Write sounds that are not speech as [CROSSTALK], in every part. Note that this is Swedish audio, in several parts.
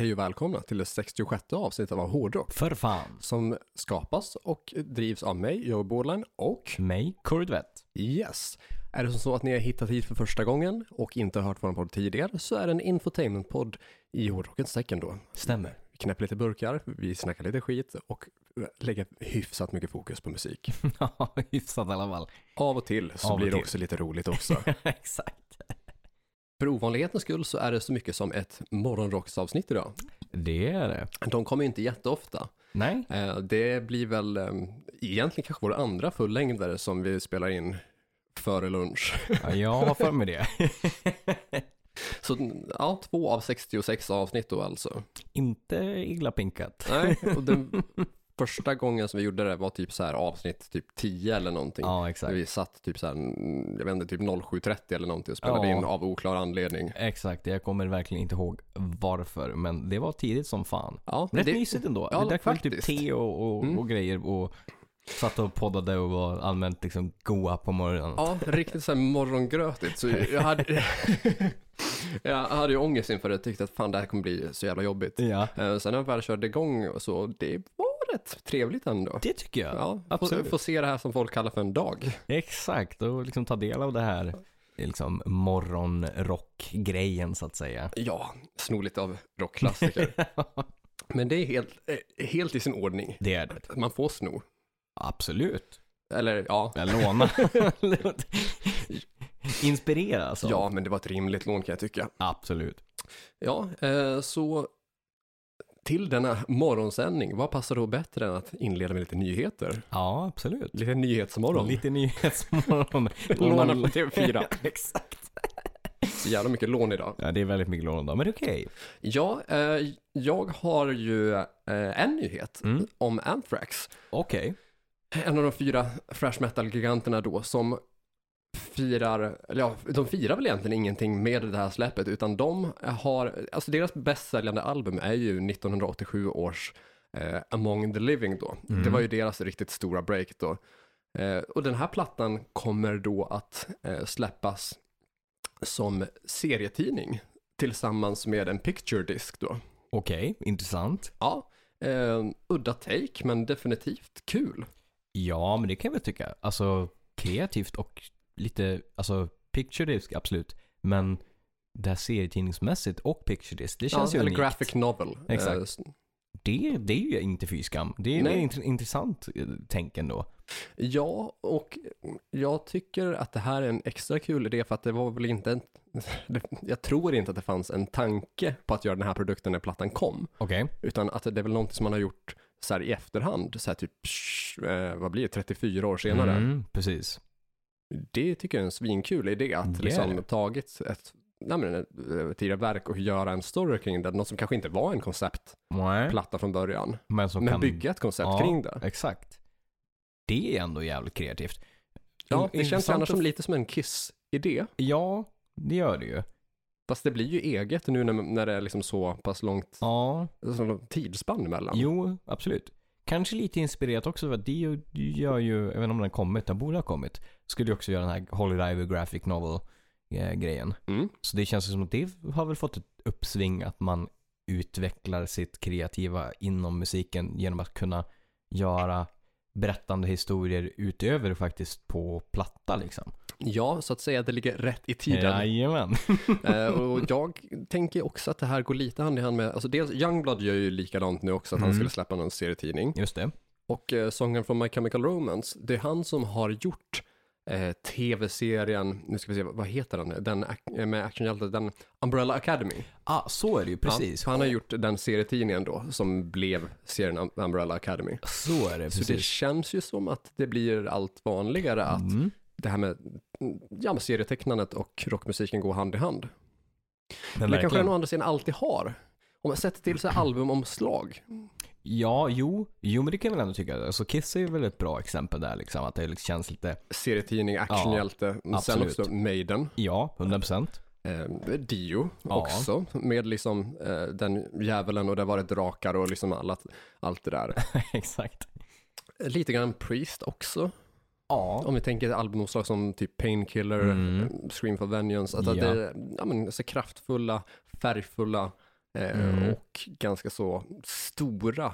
hej och välkomna till det 66 avsnittet av Hårdrock För fan. som skapas och drivs av mig, Joe Borderline och Mig, Corvette. Yes. Är det så att ni har hittat hit för första gången och inte har hört vår podd tidigare så är det en infotainmentpodd i hårdrockens tecken då. Stämmer. Vi knäpper lite burkar, vi snackar lite skit och lägger hyfsat mycket fokus på musik. [LAUGHS] Ja, hyfsat i alla fall. Av och till så Av och blir det till. också lite roligt också. [LAUGHS] Exakt. För ovanlighetens skull så är det så mycket som ett morgonrocksavsnitt idag. Det är det. De kommer ju inte jätteofta. Nej, Eh, Det blir väl eh, egentligen kanske vår andra fullängdare som vi spelar in före lunch. ja, jag har för mig det. [LAUGHS] Så ja, två av 66 avsnitt då alltså. inte illa pinkat. Nej, och den [LAUGHS] första gången som vi gjorde det var typ så här avsnitt typ 10 eller någonting. Ja, Där exakt. vi satt typ så här, mm, jag vet inte, typ 07.30 eller någonting och spelade Ja. in av oklar anledning. Exakt, jag kommer verkligen inte ihåg varför, men det var tidigt som fan. Ja, Rätt det, mysigt ändå. ja, vi drack typ faktiskt. te och, och, Mm. och grejer och satt och poddade och var allmänt liksom goa på morgonen. Ja, riktigt så här morgongrötigt. Så jag hade, [LAUGHS] jag hade ju ångest inför det, tyckte att fan det här kommer bli så jävla jobbigt. Ja, Eh, Sen när jag väl körde igång och så, det var rätt trevligt ändå. det tycker jag. Ja, få, absolut. få se det här som folk kallar för en dag. Exakt, och liksom ta del av det här liksom morgonrock-grejen så att säga. Ja, sno lite av rockklassiker. [LAUGHS] Men det är helt, eh, helt i sin ordning. det är det. Man får sno. Absolut. Eller ja, Jag låna. [LAUGHS] Inspirera alltså. ja, men det var ett rimligt lån kan jag tycka. Absolut. Ja, eh, så till denna morgonsändning, vad passar då bättre än att inleda med lite nyheter? Ja, absolut. Lite nyhetsmorgon. Lite nyhetsmorgon. [LAUGHS] Låna på TV4. [LAUGHS] Exakt. Så jävla mycket lån idag. Ja, det är väldigt mycket lån då, men det är okej. Ja, eh, jag har ju eh, en nyhet Mm. om Anthrax. Okej. En av de fyra thrash metal-giganterna då som firar, eller ja, de firar väl egentligen ingenting med det här släppet utan de har, alltså deras bästsäljande album är ju 1987 års eh, Among the Living då. Mm. Det var ju deras riktigt stora break då. Eh, och den här plattan kommer då att eh, släppas som serietidning tillsammans med en picture disc då. Okej, intressant. Ja, eh, udda take men definitivt kul. Ja, men det kan jag väl tycka. Alltså kreativt och lite, alltså picture disc, absolut. Men det här serietidningsmässigt och picture disc, det känns ja, ju eller unikt. graphic novel. Exakt. S- Det, det är ju inte fy skam. Det är Nej. int- intressant eh, tänk ändå. Ja, och jag tycker att det här är en extra kul idé för att det var väl inte en, [LAUGHS] jag tror inte att det fanns en tanke på att göra den här produkten när plattan kom, Okej. utan att det är väl någonting som man har gjort så här i efterhand, så här typ, eh, vad blir det, 34 år senare. Mm, precis. Det tycker jag är en svinkul idé, att är liksom tagit ett, nej men, eh, tidigare verk och göra en story kring det, något som kanske inte var en konceptplatta från början, Men som men kan... bygga ett koncept Ja. kring det. Exakt. Det är ändå jävligt kreativt. Ja, det känns intressant annars att- som lite som en Kiss-idé. Ja, det gör det ju. Fast det blir ju eget nu när, när det är liksom så pass långt Ja, så tidsspann emellan. jo, absolut. Kanske lite inspirerat också för att det gör ju, inte om den har kommit, den borde ha kommit. Skulle ju också göra den här Holy Diver Graphic Novel eh. Mm. Så det känns som att det har väl fått ett uppsving att man utvecklar sitt kreativa inom musiken genom att kunna göra berättande historier utöver faktiskt på platta liksom. Ja, så att säga det ligger rätt i tiden. Jajamän. [LAUGHS] eh, och jag tänker också att det här går lite hand i hand med, alltså dels Youngblood gör ju likadant nu också, att han Mm. skulle släppa någon serietidning. Just det. Och eh, sången från My Chemical Romance, det är han som har gjort eh, tv-serien, nu ska vi se, vad heter den, den eh, med actionhjälte, den Umbrella Academy. Ah, så är det ju precis. Ja, han har gjort den serietidningen då, som blev serien Um- Umbrella Academy. Så är det Så det precis. känns ju som att det blir allt vanligare att Mm. Det här med, ja, med serietecknandet och rockmusiken går hand i hand. Men det kanske den å andra sidan alltid har. Om man sätter till här albumomslag. Ja, jo, jo men det kan jag väl ändå tycka. Alltså Kiss är väl ett bra exempel där liksom. Att det liksom känns lite, Serietidning, actionhjälte, sen absolut. också Maiden. ja, 100%. Eh, Dio Ja. också, med liksom eh, den djävulen och det var ett drakar och liksom allt, allt det där. [LAUGHS] Exakt. Lite grann Priest också, Ja. om vi tänker albumomslag som typ Painkiller, Mm. eh, Scream for Vengeance, alltså att Ja. det är ja, men, så kraftfulla, färgfulla eh, Mm. och ganska så stora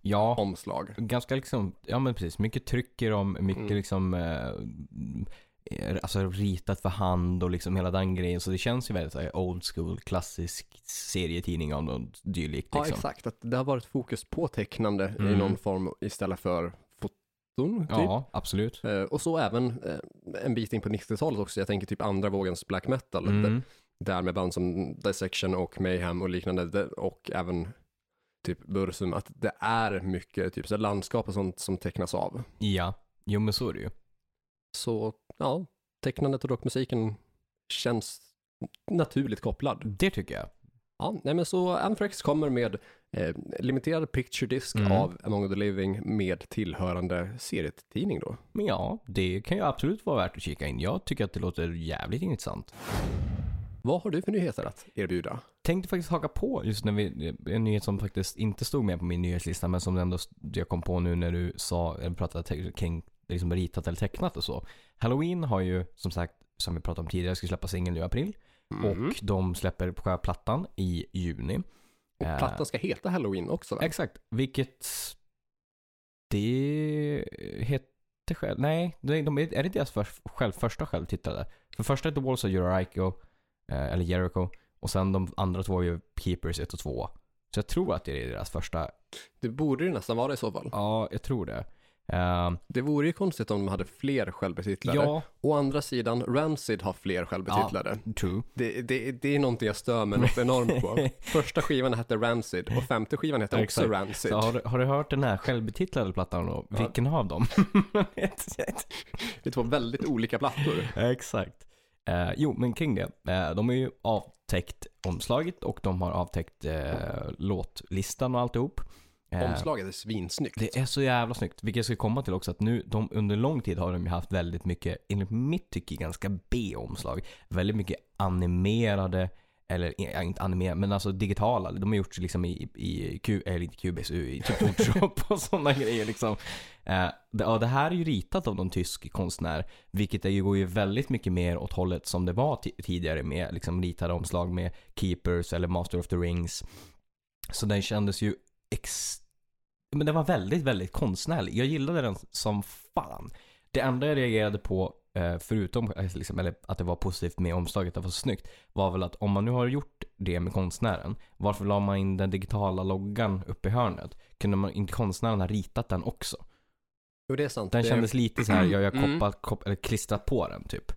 Ja, omslag. ganska liksom, ja men precis, mycket tryck i dem, mycket Mm. liksom eh, eh, Alltså ritat för hand och liksom hela den grejen. Så det känns ju väldigt så här, old school, klassisk serietidning av något dylikt. Ja, Liksom. exakt. Att det har varit fokus på tecknande i Mm. någon form istället för typ. Ja, absolut. Eh, och så även eh, en bit in på 90-talet också. Jag tänker typ andra vågens black metal. Mm. Där med band som Dissection och Mayhem och liknande. Och även typ Bursum. Att det är mycket typ så landskap och sånt som tecknas av. Ja, jo men så är det ju. Så ja, tecknandet och rockmusiken känns naturligt kopplad. Det tycker jag. Ja, nej men så Anthrax kommer med eh, limiterad picture disc Mm. av Among the Living med tillhörande serietidning då. Men ja, det kan ju absolut vara värt att kika in. Jag tycker att det låter jävligt intressant. Vad har du för nyheter att erbjuda? Tänkte faktiskt haka på just när vi, en nyhet som faktiskt inte stod med på min nyhetslista men som ändå jag kom på nu när du sa, eller pratade kring liksom ritat eller tecknat och så. Halloween har ju som sagt, som vi pratade om tidigare, ska släppa singel nu i april. Mhm. Och de släpper på själva plattan i juni. Och Eh, plattan ska heta Halloween också va? Exakt, vilket det hette själv, nej, de, de, är det inte deras för, själv, första självtittade? För första hette Walls of Jericho, eh, eller Jericho, och sen de andra två är ju Keepers 1 och 2. Så jag tror att det är deras första, Det borde ju nästan vara i så fall. ja, jag tror det. Eh, Det vore ju konstigt om de hade fler självbetitlade. ja, Å andra sidan, Rancid har fler självbetitlade. true. Det, det, det är någonting jag stör mig något enormt på. [LAUGHS] Första skivan hette Rancid och femte skivan hette också Exakt. Rancid. Så har, du, har du hört den här självbetitlade plattan då? Ja. Vilken av dem? [LAUGHS] Det är två väldigt olika plattor. Exakt. Eh, jo, men kring det. Eh, de har ju avtäckt omslaget och de har avtäckt eh, låtlistan och alltihop. Eh, Omslaget är svinsnyggt. Det är så jävla snyggt. Vilket jag ska komma till också att nu, de, under lång tid har de ju haft väldigt mycket, enligt mitt tycke, ganska B-omslag. Väldigt mycket animerade, eller ja, inte animerade, men alltså digitala. De har gjort liksom i, i, Q, eller inte QBS, i typ [LAUGHS] Photoshop och sådana grejer liksom. Eh, det, ja, det här är ju ritat av någon tysk konstnär, vilket är ju, går ju väldigt mycket mer åt hållet som det var ti- tidigare med liksom ritade omslag med Keepers eller Master of the Rings. Så den kändes ju ex... Men den var väldigt, väldigt konstnärlig. Jag gillade den som fan. Det enda jag reagerade på, eh, förutom eh, liksom, eller att det var positivt med omslaget, att det var så snyggt, var väl att om man nu har gjort det med konstnären, varför la man in den digitala loggan uppe i hörnet? Kunde man inte konstnären ha ritat den också? Jo, det är sant. Den det... kändes lite så här, jag har Mm. koppat, kop, eller klistrat på den typ.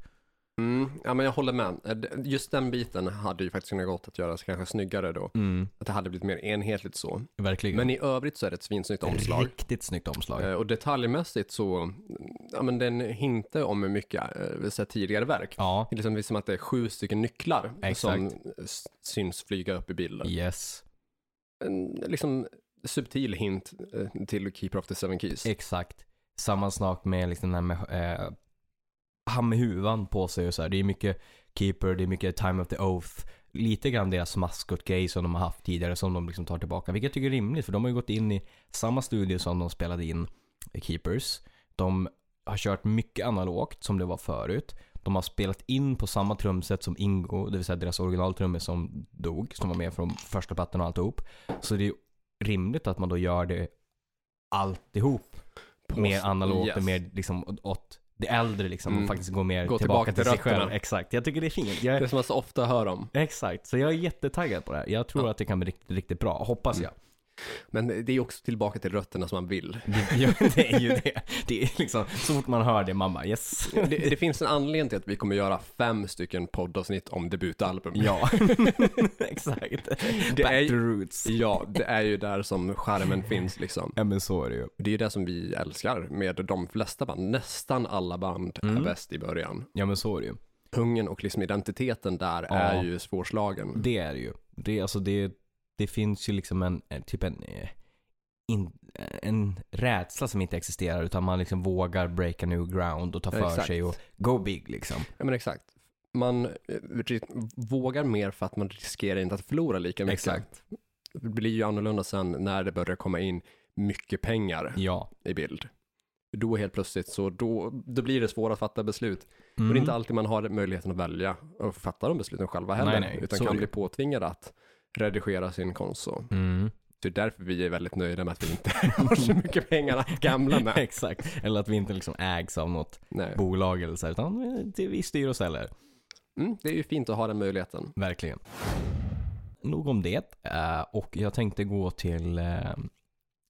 Mm, ja, men jag håller med. Eh, Just den biten hade ju faktiskt kunnat gått att göra så kanske snyggare då. Mm, Att det hade blivit mer enhetligt så. verkligen. Men i övrigt så är det ett svinsnyggt omslag. Riktigt snyggt omslag. Eh, Och detaljmässigt så, ja men den hintar om mycket eh, så här tidigare verk. Ja, Det är liksom som att det är sju stycken nycklar Exakt. som syns flyga upp i bilden. yes. En liksom subtil hint till Keeper of the Seven Keys. Exakt. Samma sak med liksom den här med eh, han med huvan på sig och så här. Det är mycket Keeper, det är mycket Time of the Oath. Lite grann deras maskotgrej som de har haft tidigare som de liksom tar tillbaka. Vilket jag tycker är rimligt för de har ju gått in i samma studio som de spelade in Keepers. De har kört mycket analogt som det var förut. De har spelat in på samma trumset som Ingo, det vill säga deras originaltrummor som dog, som var med från första plattan och alltihop. Så det är rimligt att man då gör det alltihop mer analogt yes. och mer liksom åt det äldre liksom Mm. och faktiskt gå mer Gå tillbaka, tillbaka till till sig själv. Exakt. Jag tycker det är fint. Jag, Det som man så ofta hör om. exakt. Så jag är jättetaggad på det här. Jag tror Ja. att det kan bli riktigt, riktigt bra. Hoppas Mm. Men det är också tillbaka till rötterna som man vill. Det, [LAUGHS] ja, det är ju det. Det är liksom, så fort man hör det, mamma, yes. Det, det finns en anledning till att vi kommer göra fem stycken poddavsnitt om debutalbum. Ja, [LAUGHS] exakt. Det Back är- to roots. Ja, det är ju där som skärmen [LAUGHS] finns liksom. Ja men så är det ju. Det är ju det som vi älskar med de flesta band. Nästan alla band är Mm. bäst i början. Ja men så är det ju. Hungern och liksom identiteten där Ja. är ju svårslagen. Det är det ju. Det, är alltså det, det finns ju liksom en, en typ en, eh, in, en rädsla som inte existerar utan man liksom vågar breaka new ground och ta för Exakt. sig och go big liksom. Ja men exakt. Man eh, vågar mer för att man riskerar inte att förlora lika mycket. Exakt. Det blir ju annorlunda sen när det börjar komma in mycket pengar Ja. i bild. Då helt plötsligt så då, då blir det svårt att fatta beslut. Mm. Och det är inte alltid man har möjligheten att välja och fatta de besluten själva heller. Nej, nej, utan så kan bli påtvingad att redigera sin konst. Så. Mm. Det är därför vi är väldigt nöjda med att vi inte [LAUGHS] har så mycket pengar att gamla med. [LAUGHS] Exakt. Eller att vi inte liksom ägs av något Nej. bolag eller så, här, utan vi styr och ställer. Mm, det är ju fint att ha den möjligheten. Verkligen. Nog om det. eh, och jag tänkte gå till eh,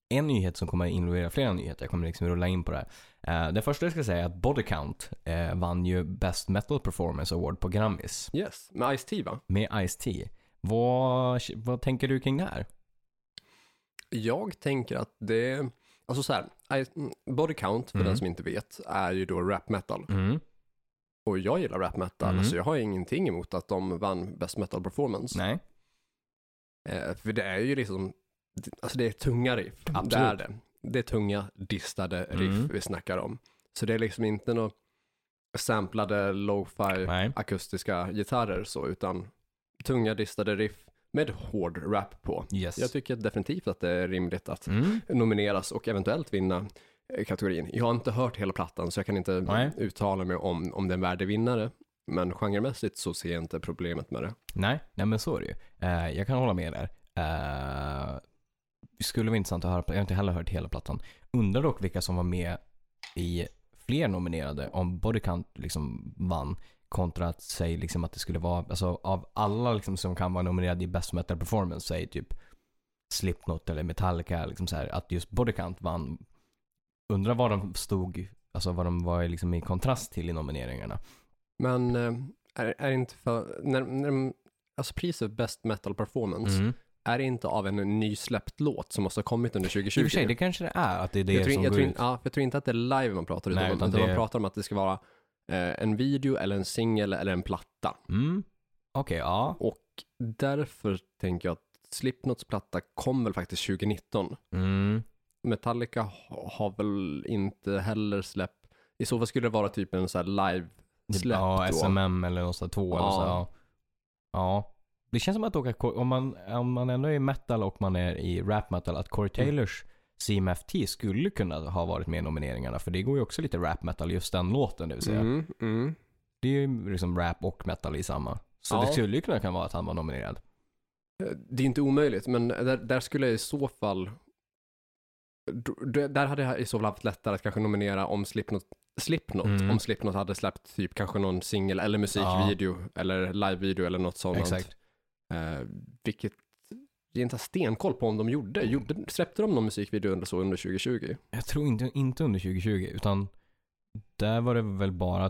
en nyhet som kommer involvera flera nyheter. Jag kommer liksom rulla in på det här. Eh, det första jag ska säga är att Body Count vann ju Best Metal Performance Award på Grammis Yes, med Ice-T va? med Ice-T. Vad, vad tänker du kring det här? Jag tänker att det, alltså så här, Body Count, för Mm. den som inte vet, är ju då rap metal. Mm. Och jag gillar rap metal, Mm. så jag har ingenting emot att de vann Best Metal Performance. Nej. Eh, för det är ju liksom, alltså det är tunga riff. Absolut. Det är det. Det är tunga, distade riff Mm. vi snackar om. Så det är liksom inte några samplade lo-fi akustiska gitarrer så, utan tunga, distade riff med hård rap på. Yes. Jag tycker definitivt att det är rimligt att Mm. nomineras och eventuellt vinna eh, kategorin. Jag har inte hört hela plattan så jag kan inte Nej. uttala mig om, om den är värdig vinnare. Men genremässigt så ser jag inte problemet med det. Nej, nej men så är det ju. Eh, jag kan hålla med där. Det skulle vara intressant att höra, jag har inte heller hört hela plattan. Undrar dock vilka som var med i fler nominerade om Body Count liksom vann kontra att säga liksom att det skulle vara, alltså av alla liksom som kan vara nominerade i Best Metal Performance, säg typ Slipknot eller Metallica, liksom så här, att just Body Count vann. Undrar vad de stod, alltså vad de var liksom i kontrast till i nomineringarna. Men eh, är, är inte för, när, när, alltså priset Best Metal Performance, Mm. är det inte av en nysläppt låt som måste ha kommit under I 2020? och för sig, det kanske det är, att det är det jag, tror, som jag, går tror, ut. ja, jag tror inte att det är live man pratar Nej, utan, utan utan det- man pratar om att det ska vara en video eller en singel eller en platta. Mm. Okej, ja. Och därför tänker jag att Slipknots platta kom väl faktiskt 2019. Mm. Metallica ha- har väl inte heller släppt, i så fall skulle det vara typ en här live släpp ja, då. SMM eller något sånt, två eller Ja. så. Ja. ja. Det känns som att åka, om man, om man ändå är i metal och man är i rap metal, att Corey Mm. Taylors CMFT skulle kunna ha varit med i nomineringarna. För det går ju också lite rap metal, just den låten det vill säga. Mm, mm. Det är ju liksom rap och metal i samma. Så Ja. det skulle ju kunna kan vara att han var nominerad. Eh, Det är inte omöjligt, men där, där skulle jag i så fall, där hade jag i så fall haft lättare att kanske nominera om Slipknot, Slipknot Mm. om Slipknot hade släppt typ kanske någon singel eller musikvideo eller livevideo eller något sådant. Exakt. Eh, vilket inte har stenkoll på om de gjorde. gjorde. Släppte de någon musikvideo under så under 2020? Jag tror inte, inte under 2020, utan där var det väl bara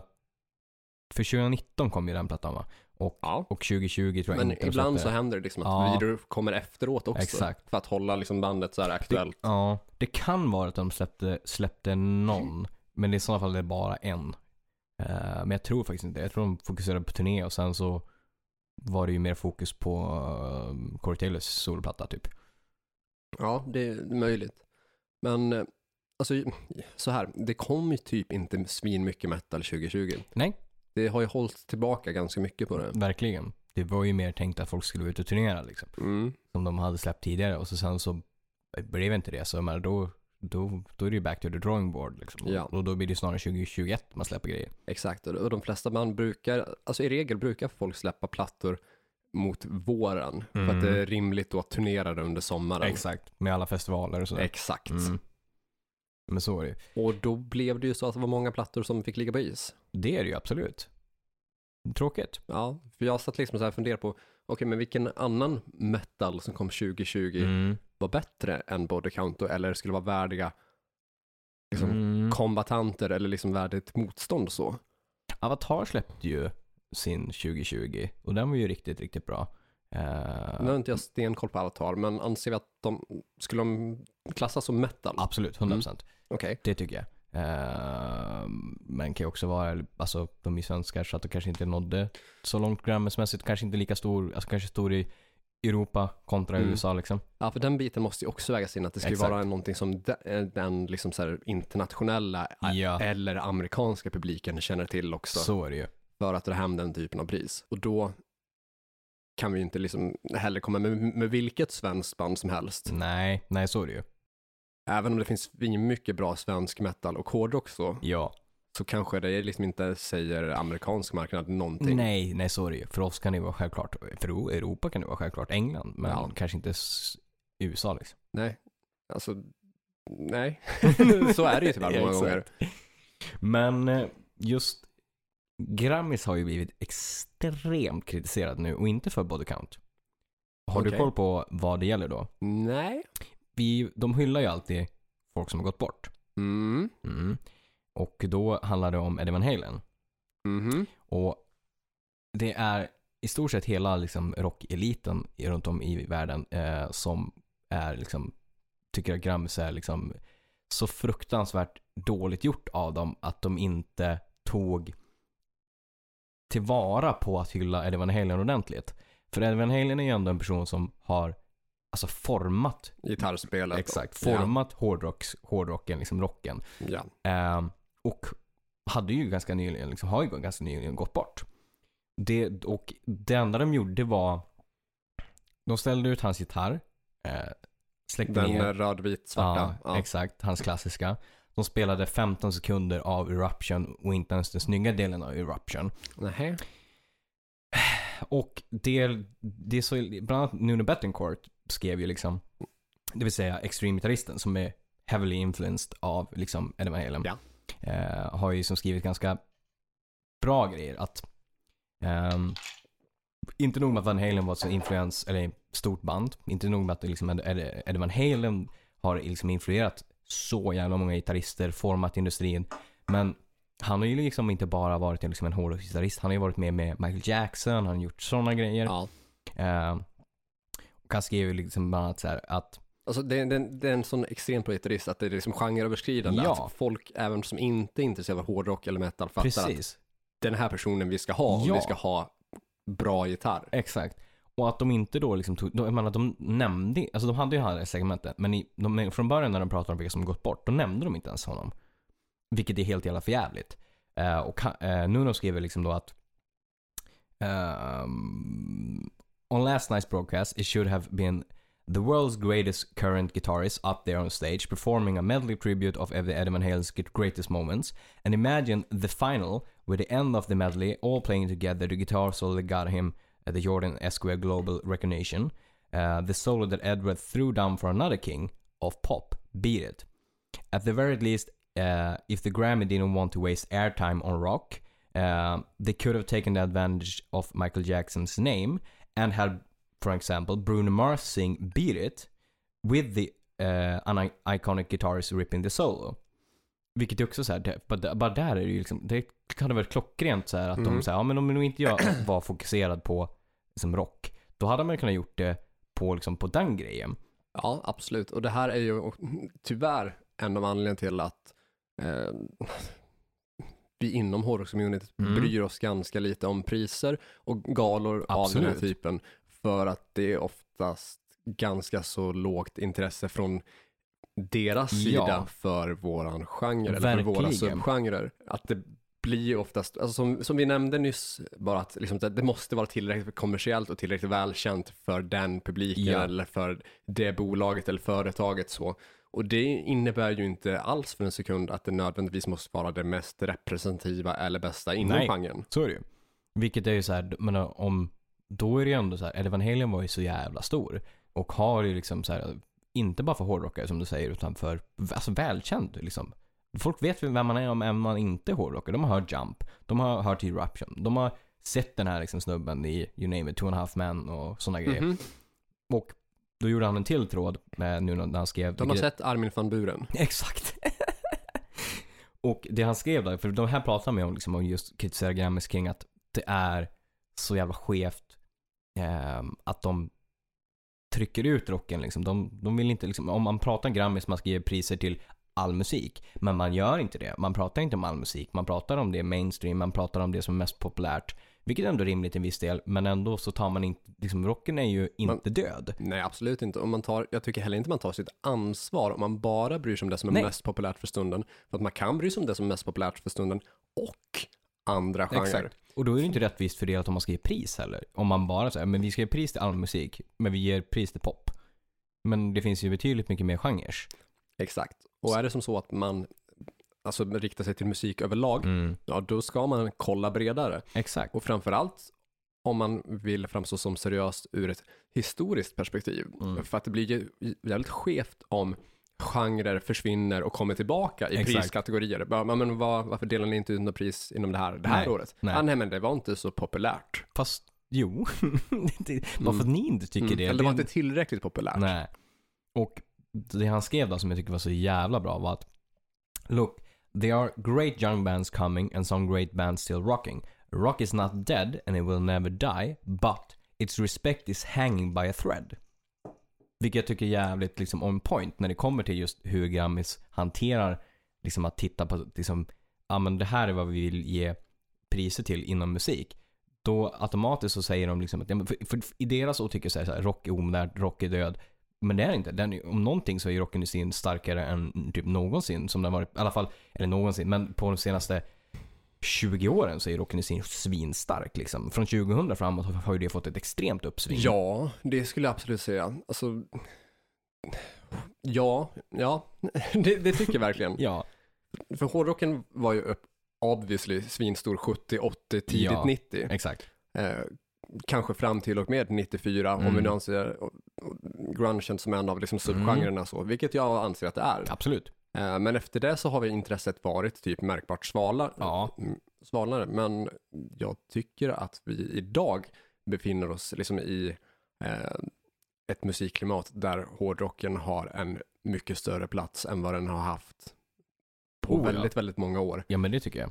för 2019 kom ju den plattan va? Och, Ja. och 2020 tror jag Men inte de ibland släppte. så händer det liksom att Ja. videor kommer efteråt också. Exakt. För att hålla liksom bandet så här aktuellt. Ja, det kan vara att de släppte, släppte någon. Men det i sådana fall det är bara en. Eh, men jag tror faktiskt inte Jag tror de fokuserade på turné och sen så var det ju mer fokus på uh, Corey Taylors solplatta typ. Ja, det är möjligt. Men eh, alltså så här, det kom ju typ inte svin mycket metal 2020. Nej. Det har ju hållits tillbaka ganska mycket på det. Verkligen. Det var ju mer tänkt att folk skulle ut och turnera liksom. Mm. Som de hade släppt tidigare och så sen så blev inte det. Så menar, då, då, då är det ju back to the drawing board liksom. Ja. Och då blir det snarare 2021 man släpper grejer. Exakt, och de flesta band brukar, alltså i regel brukar folk släppa plattor mot våren. För Mm. att det är rimligt då att turnera det under sommaren. Exakt. Med alla festivaler och sådär. Exakt. Mm. Men så är det. Och då blev det ju så att det var många plattor som fick ligga på is. Det är det ju absolut. Tråkigt. Ja, för jag satt liksom så här och funderade på, okej men vilken annan metal som kom 2020 Mm. Var bättre än Body Count då, eller skulle vara värdiga liksom, Mm. kombatanter eller liksom värdigt motstånd så. Avatar släppte ju sin 2020 och den var ju riktigt, riktigt bra. Eh, Nu har inte jag stenkoll på Avatar, men anser vi att de, skulle de klassas som metal? Absolut, 100%. Okej. Det tycker jag. Eh, men kan ju också vara, alltså de är svenskar så att de kanske inte nådde så långt grammismässigt. Kanske inte lika stor, alltså kanske stor i Europa kontra Mm. USA liksom. Ja, för den biten måste ju också vägas in, att det ska ju Exakt. vara någonting som de, eh, den liksom så internationella eh, Ja. eller amerikanska publiken känner till också. Så är det ju. för att dra hem den typen av pris. Och då kan vi ju inte liksom heller komma med, med vilket svenskt band som helst. Nej, nej så är det ju. Även om det finns mycket bra svensk metal och hårdrock så, Ja. Så kanske det liksom inte säger amerikansk marknad någonting. Nej, nej så är det ju. För oss kan det vara självklart. För Europa kan det vara självklart England. Men Ja. kanske inte USA liksom. Nej, alltså, nej. [LAUGHS] så är det ju tyvärr många gånger. Men eh, just Grammis har ju blivit extremt kritiserad nu och inte för body count. Har du Okej. koll på vad det gäller då? Nej. Vi, de hyllar ju alltid folk som har gått bort. Mm. Mm. Och då handlar det om Eddie Van Halen. Mhm. Och det är i stort sett hela liksom, rockeliten runt om i världen eh, som är liksom, tycker att Grammis är liksom så fruktansvärt dåligt gjort av dem att de inte tog tillvara på att hylla Eddie Van Halen ordentligt. För Eddie Van Halen är ju ändå en person som har alltså format, Gitarrspelet. exakt, format hårdrocks, hårdrocken, liksom rocken. Ja. Ehm, och hade ju ganska nyligen, liksom, har ju ganska nyligen gått bort. Det, och det enda de gjorde var, de ställde ut hans gitarr, eh, släckte Den ner. eh, rödvit svarta. Ja, exakt, hans klassiska. De spelade 15 sekunder av Eruption och inte ens den snygga delen av Eruption. Nähä. Och det, det är så, bland annat Nuno Bettencourt skrev ju liksom, det vill säga extreme-gitarristen som är heavily influenced av liksom Eddie Van Halen. Ja. Eh, har ju som skrivit ganska bra grejer att ehm, inte nog med att Van Halen var ett så influens, eller stort band, inte nog med att liksom Eddie, Van Halen har liksom influerat så jävla många gitarrister, format industrin, men han har ju liksom inte bara varit liksom en hårdrocksgitarrist, han har ju varit med med Michael Jackson, han har gjort sådana grejer. Ja. Eh, och han skrev ju liksom bland annat så här att Alltså det, det, det är en sån extrem gitarrist att det är liksom genreöverskridande. Ja. Att folk, även som inte är intresserade av hårdrock eller metal, fattar att precis, den här personen vi ska ha, Ja. vi ska ha bra gitarr. exakt. Och att de inte då liksom tog, de, jag menar de nämnde, alltså de hade ju det här segmentet, men i, de, från början när de pratade om vilka som gått bort, då nämnde de inte ens honom. Vilket är helt jävla förjävligt. Uh, och han- eh, Nuno skrev liksom då att ehm, On last night's broadcast it should have been the world's greatest current guitarist up there on stage performing a medley tribute of Eddie Van Halen's greatest moments. And imagine the final with the end of the medley all playing together the guitar solo that got him uh, the Jordan Esquire Global recognition. Uh, the solo that Edward threw down for another king of pop. Beat it. At the very least, uh, if the Grammy didn't want to waste airtime on rock, uh, they could have taken the advantage of Michael Jackson's name and had, for example, Bruno Mars sing "Beat It" with the uh, an iconic guitarist ripping the solo. Vilket är också så här, bara, bara där är det ju liksom, det kan det vara klockrent så här att de Mm. säger, ja men om nu inte jag [CLEARS THROAT] var fokuserad på liksom rock, då hade man kunnat gjort det på liksom på den grejen. Ja, absolut. Och det här är ju tyvärr en av anledningarna till att eh, vi inom hårdrockscommunityt Mm. bryr oss ganska lite om priser och galor av den här Absolut. typen. För att det är oftast ganska så lågt intresse från deras Ja. sida för våran genre, eller för våra subgenrer. Att det blir oftast, alltså som, som vi nämnde nyss, bara att liksom, det, det måste vara tillräckligt kommersiellt och tillräckligt välkänt för den publiken Ja. eller för det bolaget eller företaget så. Och det innebär ju inte alls för en sekund att det nödvändigtvis måste vara det mest representativa eller bästa inom Nej. genren. Så är det ju. Vilket är ju så här, men om, då är det ju ändå så här, Eddie Van Halen var ju så jävla stor. Och har ju liksom så här, inte bara för hårdrockare som du säger, utan för, alltså välkänd liksom. Folk vet vem man är om även man inte är hårdrockare. De har hört Jump, de har hört Eruption, de har sett den här liksom snubben i You name it, Two and a half men och sådana grejer. Mhm. Och då gjorde han en till tråd med nu när han skrev De har sett Armin van Buren. [LAUGHS] Exakt. [LAUGHS] och det han skrev där, för de här pratar med om, liksom, om just kritisera Grammis kring att det är så jävla skevt ehm, att de trycker ut rocken liksom. De, de vill inte liksom, om man pratar Grammis, man ska ge priser till all musik. Men man gör inte det. Man pratar inte om all musik. Man pratar om det mainstream, man pratar om det som är mest populärt. Vilket är ändå rimligt i en viss del, men ändå så tar man inte, liksom rocken är ju inte död. Nej, absolut inte. Och man tar, jag tycker heller inte man tar sitt ansvar om man bara bryr sig om det som är Nej. mest populärt för stunden. För att man kan bry sig om det som är mest populärt för stunden och andra genrer. Exakt. Och då är det inte rättvist fördelat om man ska ge pris heller. Om man bara säger, men vi ska ge pris till all musik, men vi ger pris till pop. Men det finns ju betydligt mycket mer genrer. Exakt. Och är det som så att man alltså riktar sig till musik överlag, Mm. ja då ska man kolla bredare. Exakt. Och framförallt om man vill framstå som seriöst ur ett historiskt perspektiv. Mm. För att det blir ju jävligt skevt om genrer försvinner och kommer tillbaka i Exakt. priskategorier. Bara, "Ja, Men vad, varför delar ni inte ut något pris inom det här, det här Nej, året? nej. Ah, nej, men det var inte så populärt. Fast jo, [LAUGHS] varför att ni inte tycker Mm. det. Eller det var inte tillräckligt populärt. Nej. Och det han skrev då som jag tycker var så jävla bra var att Look, there are great young bands coming and some great bands still rocking. Rock is not dead and it will never die, but its respect is hanging by a thread. Vilket jag tycker är jävligt liksom on point när det kommer till just hur Grammis hanterar liksom att titta på liksom, ja men det här är vad vi vill ge priser till inom musik. Då automatiskt så säger de liksom att, ja, men för, för i deras åtycke så är det så här, rock är omodernt, rock är död. Men det är det inte. Den, om någonting så är rockindustrin starkare än typ någonsin som den varit, i alla fall, eller någonsin, men på de senaste 20 åren så är rockindustrin svinstark liksom. Från 2000 framåt har ju det fått ett extremt uppsving. Ja, det skulle jag absolut säga. Alltså, ja, ja, [LAUGHS] det, det tycker jag verkligen. Ja, För hårdrocken var ju upp, obviously svinstor 70, 80, tidigt Ja. 90. exakt. Eh, kanske fram till och med 94, om Mm. vi nu anser grungen som en av liksom subgenrerna så, vilket jag anser att det är. Absolut. Eh, men efter det så har vi intresset varit typ märkbart svala, Ja. mm, svalare. Men jag tycker att vi idag befinner oss liksom i eh, ett musikklimat där hårdrocken har en mycket större plats än vad den har haft på Oh, ja. väldigt, väldigt många år. Ja men det tycker jag.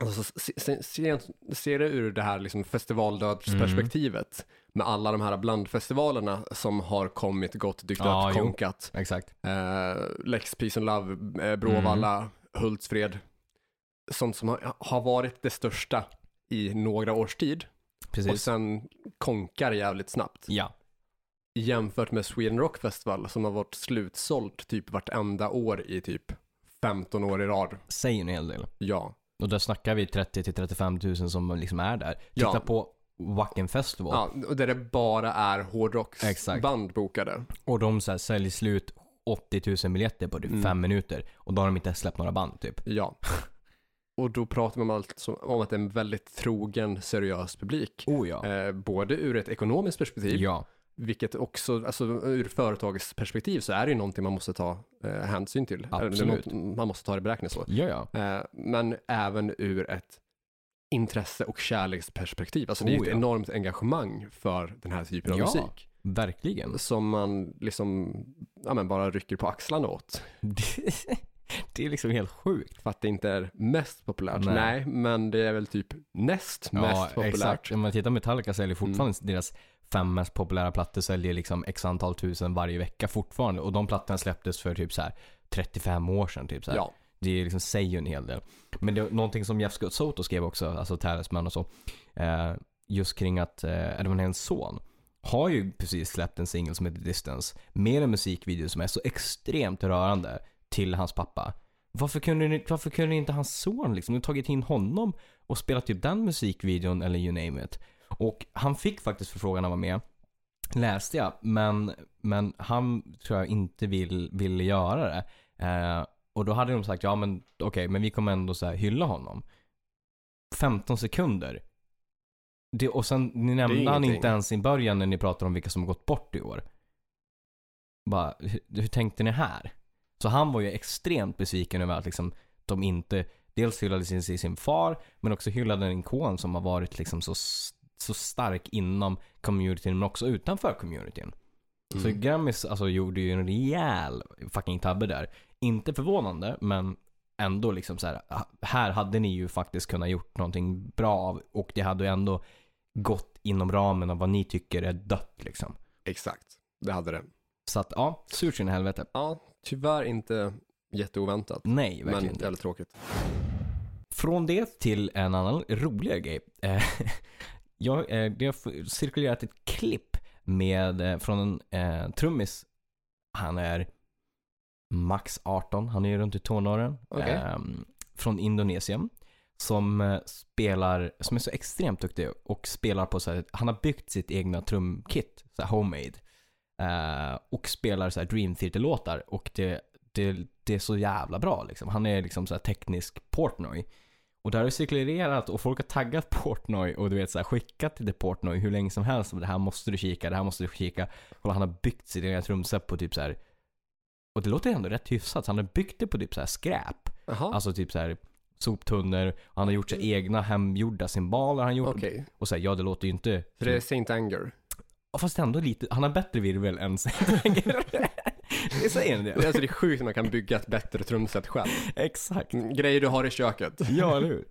Alltså, se, se, se, det ur det här liksom festivaldödsperspektivet med alla de här blandfestivalerna som har kommit, gått, dykt Ja, upp, jo. konkat. Exakt. Eh, Lex, Peace and Love, eh, Bråvalla, Mm. Hultsfred. Sånt som har, har varit det största i några års tid och Precis. sen konkar jävligt snabbt. Ja. Jämfört med Sweden Rock Festival som har varit slutsålt typ vartenda år i typ 15 år i rad. Säger en hel del. Ja. Och där snackar vi 30 till 35 000 som liksom är där. Titta Ja. på Wacken Festival. ja, och där det bara är hårdrocksband bokade. Och de så här, säljer slut 80 000 biljetter på typ Mm. fem minuter. Och då har de inte släppt några band typ. Ja. Och då pratar man alltså om att det är en väldigt trogen, seriös publik. Oh ja. Eh, både ur ett ekonomiskt perspektiv, Ja. Vilket också, alltså ur företagets perspektiv så är det ju någonting man måste ta eh, hänsyn till. Absolut. man måste ta det i beräkning så. Ja, ja. Eh, men även ur ett intresse och kärleksperspektiv. Alltså det är Oh, ett ja. enormt engagemang för den här typen av Ja. musik. Verkligen. Som man liksom, ja men bara rycker på axlarna åt. [LAUGHS] Det, är liksom helt sjukt. För att det inte är mest populärt. Nej, Nej. men det är väl typ näst mest populärt. exakt. Om man tittar Metallica säljer fortfarande Mm. deras fem mest populära plattor säljer liksom x antal tusen varje vecka fortfarande. Och de plattorna släpptes för typ så här 35 år sedan. Typ så här. Ja, Det är liksom säger ju en hel del. Men det är någonting som Jeff Scott Soto skrev också, alltså Talisman och så. Eh, just kring att eh, Edwin Hens son har ju precis släppt en singel som heter Distance. Med en musikvideo som är så extremt rörande till hans pappa. Varför kunde, ni, varför kunde inte hans son liksom tagit in honom och spelat typ den musikvideon eller you name it. Och han fick faktiskt förfrågan att vara med. Läste jag. Men, men han tror jag inte vill, ville göra det. Eh, och då hade de sagt, ja men okej, men vi kommer ändå så här hylla honom. 15 sekunder. Det, och sen ni nämnde han inte ens i början när ni pratade om vilka som har gått bort i år. Bara, hur, hur tänkte ni här? Så han var ju extremt besviken över att liksom de inte dels hyllade sin, sin far, men också hyllade en ikon som har varit liksom så, så stark inom communityn, men också utanför communityn. Så Mm. Grammis alltså, gjorde ju en rejäl fucking tabbe där. Inte förvånande, men ändå liksom så här. Här hade ni ju faktiskt kunnat gjort någonting bra av och det hade ju ändå gått inom ramen av vad ni tycker är dött liksom. exakt. Det hade det. Så att ja, surt sin helvete. Ja, tyvärr inte jätteoväntat. Nej, verkligen Men inte. jävligt tråkigt. Från det till en annan roligare grej. Eh, jag, eh, det har cirkulerat ett klipp med, eh, från en eh, trummis. Han är max 18, han är runt i tonåren. Okej. Ehm, från Indonesien. Som eh, spelar, som är så extremt duktig och spelar på så här, han har byggt sitt egna trumkit, så här homemade. Eh, och spelar så här Dream Theater-låtar och det, det, det är så jävla bra liksom. Han är liksom så här teknisk Portnoy. Och där har det cirkulerat och folk har taggat Portnoy och du vet så här, skickat till Portnoy hur länge som helst. Det här måste du kika, det här måste du kika. Och han har byggt sitt egna trumset på typ så här. Och det låter ändå rätt hyfsat. Han har byggt det på typ så här skräp. Jaha, Alltså typ så här soptunnor. Han har gjort sig egna hemgjorda cymbaler. Han gjort. okej. Och så här, ja det låter ju inte. Så det är Saint Anger. Fast ändå lite. Han har bättre virvel än Det [LAUGHS] [LAUGHS] säger en Det alltså det är sjukt när man kan bygga ett bättre trumset själv. Exakt. Grejer du har i köket. Ja, eller hur?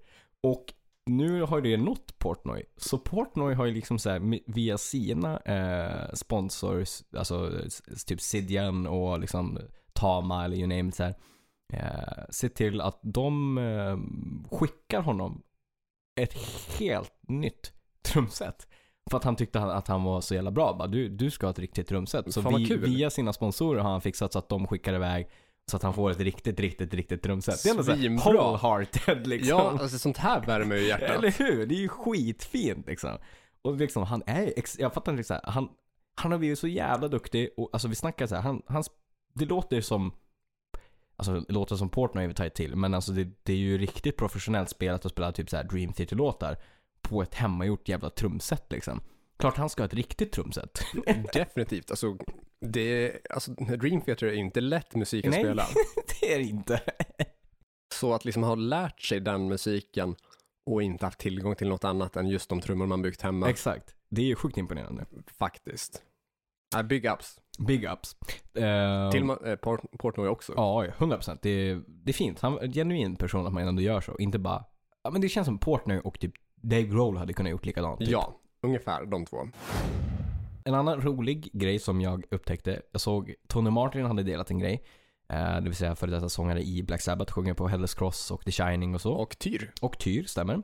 Och nu har det nått Portnoy. Så Portnoy har ju liksom så här, via sina eh, sponsors, alltså typ Sidjan och liksom Tama eller you name it så här, eh, sett till att de eh, skickar honom ett helt nytt trumset. För att han tyckte att han var så jävla bra. Bara, du, du ska ha ett riktigt trumset. Så Fan, vad vi, kul. via sina sponsorer har han fixat så att de skickar iväg så att han får ett riktigt, riktigt, riktigt trumset. Det är ändå såhär Svinbra. wholehearted liksom. Ja, alltså sånt här värmer ju hjärtat. Eller hur? Det är ju skitfint liksom. Och liksom, han är ex- jag fattar inte så här, han, han har blivit så jävla duktig och alltså vi snackar så här, han, han, sp- det låter som, alltså det låter som Portnoy vi tar till, men alltså det, det är ju riktigt professionellt spelat att spela typ så här Dream Theater-låtar på ett hemmagjort jävla trumset liksom. Klart han ska ha ett riktigt trumset. [LAUGHS] Definitivt. Alltså, det är, alltså, Dream Theater är inte lätt musik att Nej. spela. [LAUGHS] det är det inte. Så att liksom ha lärt sig den musiken och inte haft tillgång till något annat än just de trummor man byggt hemma. Exakt. Det är ju sjukt imponerande. Faktiskt. Ja, big ups. Big ups. Eh, Till uh, Port- Portnoy också. Ja, 100%. Det är, det är fint. Han är en genuin person att man ändå gör så. Inte bara... Ja, men det känns som Portner och typ Dave Grohl hade kunnat gjort likadant. Typ. Ja, ungefär de två. En annan rolig grej som jag upptäckte. Jag såg Tony Martin hade delat en grej. Eh, det vill säga före detta sångare i Black Sabbath. Sjunger på Hell's Cross och The Shining och så. Och Tyr. Och Tyr, stämmer.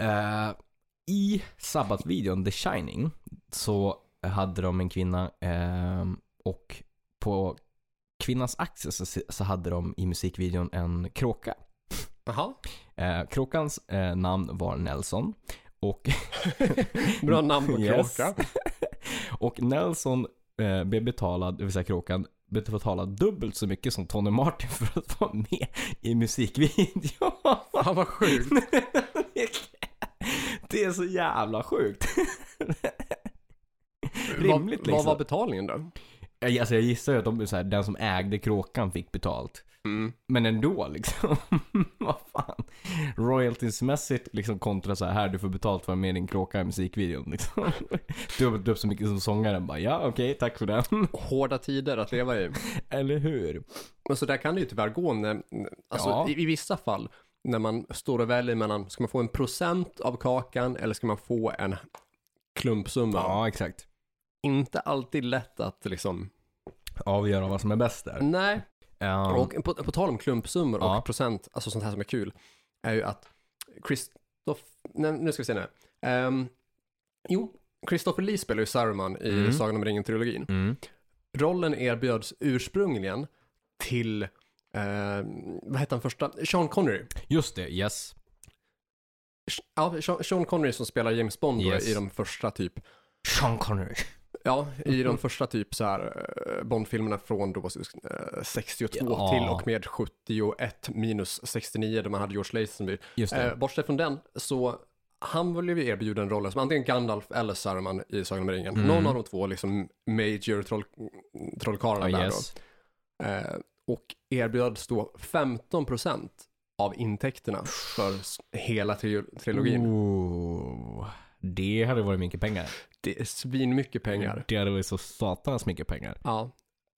Eh, I Sabbath-videon The Shining så hade de en kvinna eh, och på kvinnans axel så, så hade de i musikvideon en kråka. Jaha. Eh, kråkans eh, namn var Nelson. Och, [LAUGHS] Bra namn på Yes. kråka. [LAUGHS] och Nelson eh, blev betalad, det vill säga kråkan, blev betalad dubbelt så mycket som Tony Martin för att vara med i musikvideon. Fan vad sjukt. [LAUGHS] Det är så jävla sjukt. Rimligt liksom. vad var betalningen då? Jag- Alltså jag gissar ju att de, så här, den som ägde kråkan fick betalt. Mm. Men ändå liksom. [LAUGHS] Vad fan. Royaltiesmässigt liksom kontra så här, du får betalt för att med din kråka i musikvideon liksom. [LAUGHS] Dubbelt upp så mycket som sångaren bara, ja okej, tack för den. [LAUGHS] Hårda tider att leva i. Eller hur? Men så där kan det ju tyvärr gå när, alltså Ja. i, i vissa fall, när man står och väljer mellan, ska man få en procent av kakan eller ska man få en klumpsumma? Ja, exakt. Inte alltid lätt att liksom, Avgöra vad som är bäst där. nej. Um, Och på, på tal om klumpsummor Ja. och procent, alltså sånt här som är kul, är ju att nej, nu ska vi se nu. Ehm, jo, Christopher Lee spelar ju Saruman i Mm. Sagan om ringen-trilogin. mm. Rollen erbjöds ursprungligen till, eh, vad hette han första? Sean Connery. Just det, yes. Ja, Sean- Connery som spelar James Bond Yes. i de första typ, Sean Connery. Ja, i de första typ så här eh, Bond-filmerna från då eh, 62 Ja. till och med 71 minus 69 där man hade George Lazenby. Eh, bortsett från den så han blev ju erbjuden rollen som antingen Gandalf eller Saruman i Sagan om ringen. Mm. Någon av de två liksom major troll, trollkarlarna ja, där yes. då. Eh, och erbjöds då 15% av intäkterna för hela tri- trilogin. Ooh, det hade varit mycket pengar. Det är svinmycket pengar. Det hade varit så satans mycket pengar. Ja.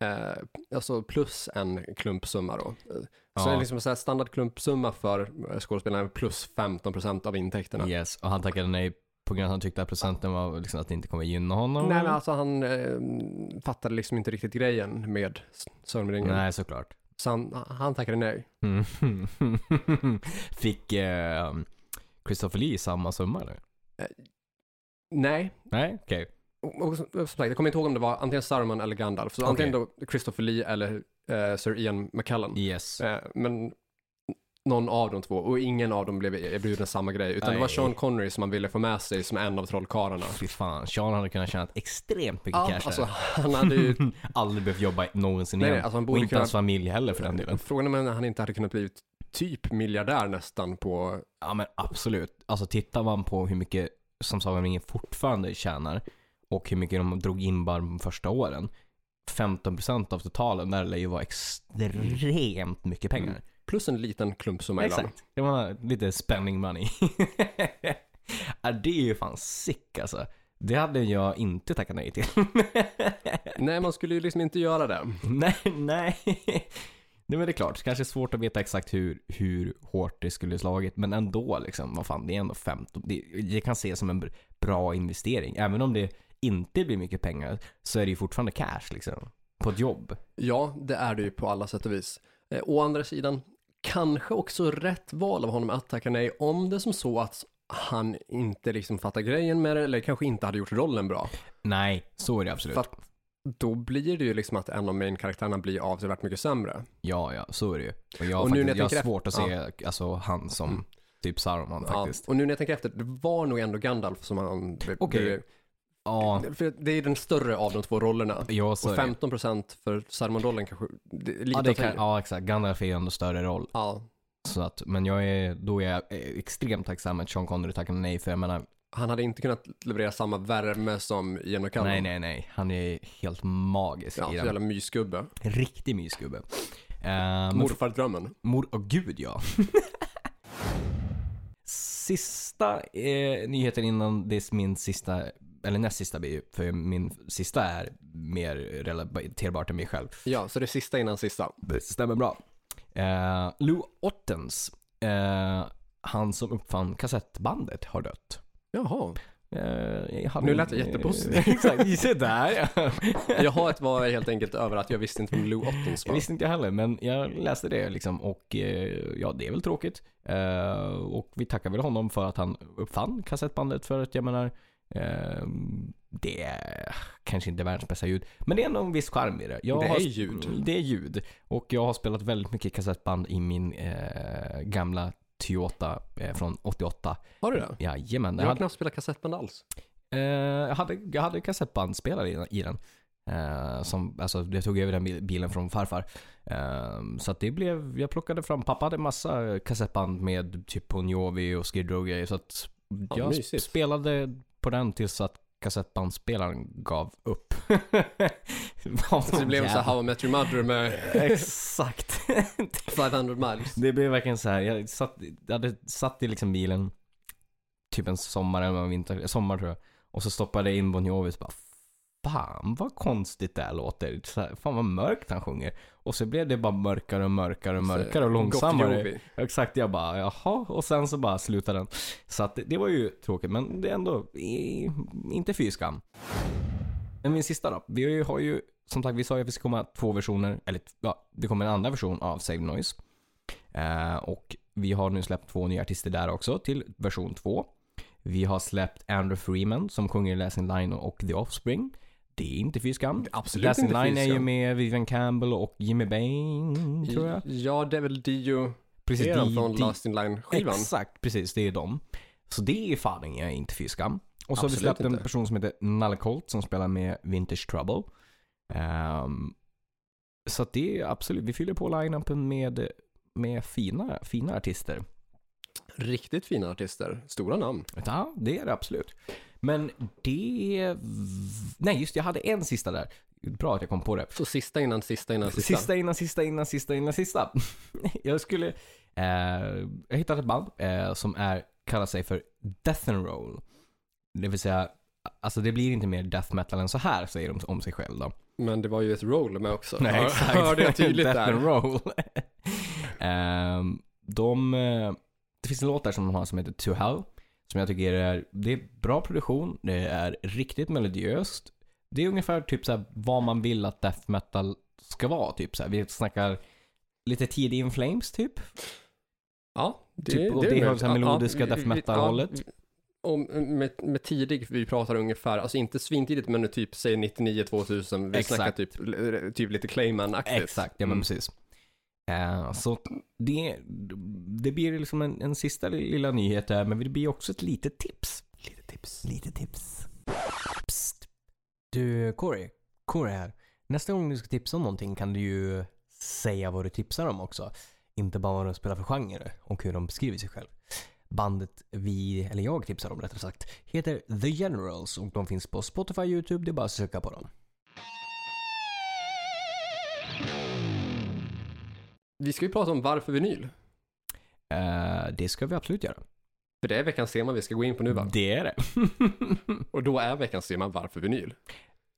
Eh, alltså plus en klumpsumma då. Eh, Så Ja. det är liksom så här standard klumpsumma för eh, skådespelaren plus 15% av intäkterna. Yes, och han tackade nej på grund av att han tyckte att procenten var liksom att det inte kommer gynna honom. Nej men alltså han eh, fattade liksom inte riktigt grejen med S- Sagan om ringen. Nej, såklart. Så han, han tackade nej. Mm. [LAUGHS] Fick eh, Christopher Lee samma summa eller? Nej. Nej, okej. Och, och som som sagt, jag kommer inte ihåg om det var antingen Saruman eller Gandalf. Så antingen då Christopher Lee eller eh, Sir Ian McKellen. Yes. Eh, men någon av de två och ingen av dem blev erbjuden samma grej. Utan det var. Sean Connery som man ville få med sig som en av trollkarlarna. Fy fan, Sean hade kunnat tjäna extremt mycket Ja, cash alltså han hade ju... [LAUGHS] Aldrig behövt jobba någonsin Nej, igen. alltså han och borde inte kunna... hans familj heller för den delen. Frågan är om han inte hade kunnat bli typ miljardär nästan på... Ja men absolut. Alltså tittar man på hur mycket som Sagan om ringen fortfarande tjänar och hur mycket de drog in bara de första åren. 15% av totalen där lär ju vara extremt mycket pengar. Mm. Plus en liten klumpsumma ibland. Exakt. Det var lite spending money. [LAUGHS] det är ju fan sick alltså. Det hade jag inte tackat nej till. [LAUGHS] Nej, man skulle ju liksom inte göra det. nej, nej. Nej men det är klart, kanske svårt att veta exakt hur, hur hårt det skulle slagit. Men ändå liksom, vad fan, det är ändå 15. Det, det kan ses som en br- bra investering. Även om det inte blir mycket pengar så är det ju fortfarande cash liksom. På ett jobb. Ja, det är det ju på alla sätt och vis. Eh, å andra sidan, kanske också rätt val av honom att tacka nej om det är som så att han inte liksom fattar grejen med det eller kanske inte hade gjort rollen bra. Nej, så är det absolut. För att då blir det ju liksom att en av main-karaktärerna blir avsevärt mycket sämre. Ja, ja, så är det ju. Och jag Och nu faktiskt, när jag jag har svårt att se alltså, han som Mm. typ Saruman Ja, faktiskt. och nu när jag tänker efter, det var nog ändå Gandalf som han... Okej. Ja, För det är den större av de två rollerna. ja så Och är det. 15% för Saruman-rollen kanske, det lite Ja, det kan, ja, exakt. Gandalf är ju ändå större roll. ja. Så att, men jag är, då är jag extremt tacksam att Sean Connery tackade nej för jag menar, Han hade inte kunnat leverera samma värme som Ian McKellen. nej nej nej, han är helt magisk Ja, så jävla mysgubbe. Riktig mysgubbe. Uh, men Morfardrömmen. Mor, åh gud ja. [LAUGHS] sista eh, nyheten innan det är min sista, eller näst sista blir för min sista är mer relaterbar till mig själv. Ja, så det är sista innan sista. Det stämmer bra. Eh, Lou Ottens, eh, han som uppfann kassettbandet, har dött. Jaha. Eh, han- Nu lät det jättepositivt. [LAUGHS] Exakt, [LAUGHS] se där ja. Jaha, var helt enkelt över att jag visste inte vem Lou Ottens Jag var. visste inte jag heller, men jag läste det liksom och eh, ja, det är väl tråkigt. Eh, och vi tackar väl honom för att han uppfann kassettbandet för att jag menar, det är kanske inte världens bästa ljud, men det är ändå en viss charm i det. Jag Det är ljud. Det är ljud. Och jag har spelat väldigt mycket kassettband i min eh, gamla Toyota eh, från 88. Har du det? Jajamän. Jag har knappt spelat kassettband alls. eh, jag hade, jag hade kassettbandspelare i, i den. Eh, som, alltså, jag tog över den bil- bilen från farfar. Eh, så att det blev, jag plockade fram, pappa hade massa kassettband med typ Bon Jovi och Skid Row grejer. Så att Ja, jag mysigt. spelade på den tills att kassettbandspelaren gav upp. [LAUGHS] Så det blev så How I Met Your Mother med Exakt. [LAUGHS] 500 miles. Det blev verkligen så här. Jag, satt, jag hade satt i liksom bilen typ en sommar eller en vinter, sommar tror jag. Och så stoppade jag in Bon Jovi så bara Fan vad konstigt det här låter. Så här, fan vad mörkt han sjunger. Och så blev det bara mörkare och mörkare och mörkare och långsammare. Exakt, jag bara jaha. Och sen så bara slutade den. Så att det, var ju tråkigt men det är ändå i, inte fy skam. Men min sista då. Vi har ju, som sagt vi sa ju att det ska komma två versioner. Eller ja, det kommer en andra version av Save Noise. Eh, och vi har nu släppt två nya artister där också till version 2. Vi har släppt Andrew Freeman som sjunger Last in Line och The Offspring. Det är inte fy skam. Absolut Last in inte Line är ju med Vivian Campbell och Jimmy Bain tror jag. Ja, det är väl Dio Precis, Eran de- från Last in Line-skivan. Exakt, precis. Det är de. Så det är fan ingen inte fy skam. Och så har vi släppt en person som heter Nalle Colt som spelar med Vintage Trouble. Ehm, så att det är absolut, vi fyller på line-upen med, med fina, fina artister. Riktigt fina artister. Stora namn. Ja, det är det absolut. Men det... Nej, just jag hade en sista där. Bra att jag kom på det. Så sista innan sista innan sista. Sista innan sista innan sista innan sista. [LAUGHS] jag skulle... Eh, jag hittade ett band eh, som är, kallar sig för Death and Roll. Det vill säga, alltså det blir inte mer death metal än så här, säger de om sig själv då. Men det var ju ett roll med också. Nej, exakt. Hörde jag tydligt death där. and Roll. [LAUGHS] Ehm, de... eh, Det finns en låt där som de har som heter To Hell. Som jag tycker är, det är bra produktion, det är riktigt melodiöst. Det är ungefär typ så vad man vill att death metal ska vara. Typ så. Vi snackar lite tidig In Flames typ. Ja, det, Typ, och är det har möjligt. så här melodiska vi- death metal-hållet. ja, och med, med tidig, vi pratar ungefär, alltså inte svintidigt men typ säg 99-2000, vi Exakt. snackar typ, typ lite Clayman-aktigt. Exakt, ja men Mm. precis. Eh, så det, det blir liksom en, en sista lilla nyhet där, men det blir också ett litet tips. Lite tips. Lite tips. Psst. Du, Corey. Corey här. Nästa gång du ska tipsa om någonting kan du ju säga vad du tipsar om också. Inte bara vad de spelar för genre och hur de beskriver sig själv. Bandet vi, eller jag tipsar om rättare sagt, heter The Generals och de finns på Spotify och YouTube. Det är bara att söka på dem. Vi ska ju prata om varför vinyl. Eh, det ska vi absolut göra. För det är veckans tema vi ska gå in på nu va? Det är det. [LAUGHS] Och då är veckans tema varför vinyl.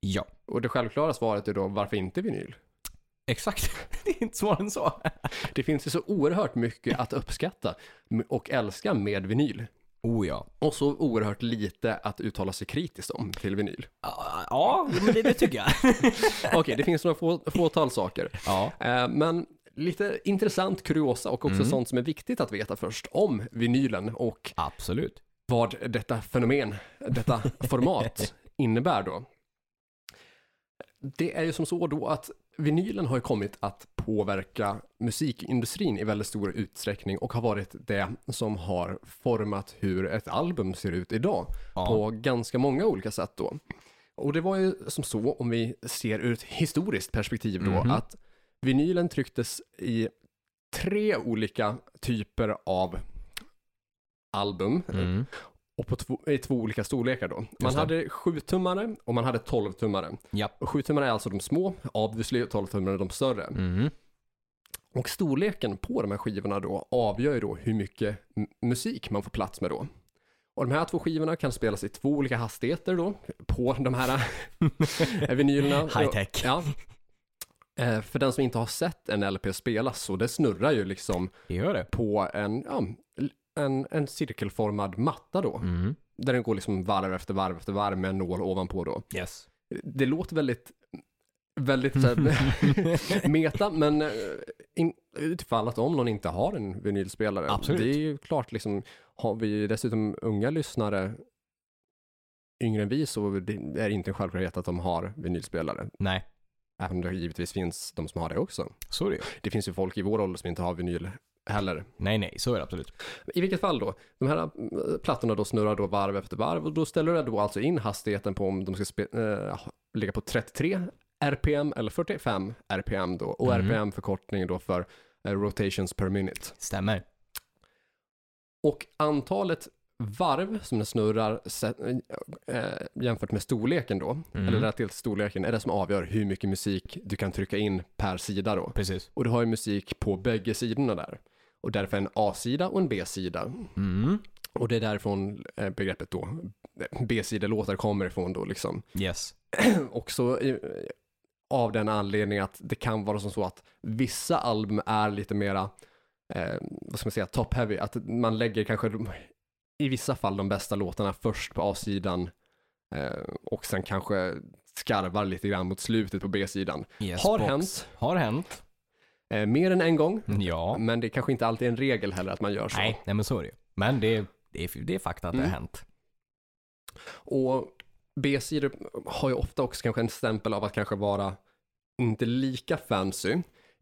ja, Och det självklara svaret är då varför inte vinyl? exakt. [LAUGHS] det är inte svårare än så. [LAUGHS] Det finns ju så oerhört mycket att uppskatta och älska med vinyl. Oh ja. Och så oerhört lite att uttala sig kritiskt om till vinyl. Ja, men det, det tycker jag. Okej, det finns några få, fåtal saker. ja. Eh, men lite intressant kuriosa och också Mm. sånt som är viktigt att veta först om vinylen och Absolut. vad detta fenomen, detta [LAUGHS] format innebär då. Det är ju som så då att vinylen har ju kommit att påverka musikindustrin i väldigt stor utsträckning och har varit det som har format hur ett album ser ut idag Ja. på ganska många olika sätt då. Och det var ju som så, om vi ser ur ett historiskt perspektiv då, Mhm. att vinylen trycktes i tre olika typer av album Mm. och på två, i två olika storlekar då. Man hade 7-tummare och man hade 12-tummare. Ja. Och 7-tummare är alltså de små, obviously 12-tummare är de större. Mm. Och storleken på de här skivorna då avgör ju då hur mycket musik man får plats med då. Och de här två skivorna kan spelas i två olika hastigheter då på de här [LAUGHS] vinylerna. High tech. Ja. Eh, För den som inte har sett en LP spelas så det snurrar ju liksom Det det. på en, ja, en, en cirkelformad matta då. Mm. Där den går liksom varv efter varv efter varv med en nål ovanpå då. Yes. Det låter väldigt, väldigt så här, [LAUGHS] meta, men eh, in, utifall att om någon inte har en vinylspelare. Absolut. Det är ju klart liksom, har vi dessutom unga lyssnare yngre än vi så det är inte en självklarhet att de har vinylspelare. Nej, Även om det givetvis finns de som har det också. så är det ju. Det finns ju folk i vår ålder som inte har vinyl heller. Nej, nej, så är det absolut. I vilket fall då, de här eh, plattorna då snurrar då varv efter varv och då ställer du då alltså in hastigheten på om de ska eh, ligga på 33 RPM eller 45 RPM då och Mm. RPM förkortning då för eh, rotations per minute. Stämmer. Och antalet varv som den snurrar se- eh, jämfört med storleken då, Mm. eller relativt till storleken, är det som avgör hur mycket musik du kan trycka in per sida då. Precis. Och du har ju musik på bägge sidorna där. Och därför en A-sida och en B-sida. Mm. Och det är därifrån eh, begreppet då B-sidelåtar kommer ifrån då liksom. Yes. [CLEARS THROAT] Också av den anledningen att det kan vara som så att vissa album är lite mera, eh, vad ska man säga, top-heavy. Att man lägger kanske i vissa fall de bästa låtarna först på A-sidan eh, och sen kanske skarvar lite grann mot slutet på B-sidan. yes Har box. hänt. Har hänt. Eh, mer än en gång, Ja. men det kanske inte alltid är en regel heller att man gör så. Nej, nej men så är det ju. Men det, det, är, det är fakta att det Mm. har hänt. Och B-sidor har ju ofta också kanske en stämpel av att kanske vara inte lika fancy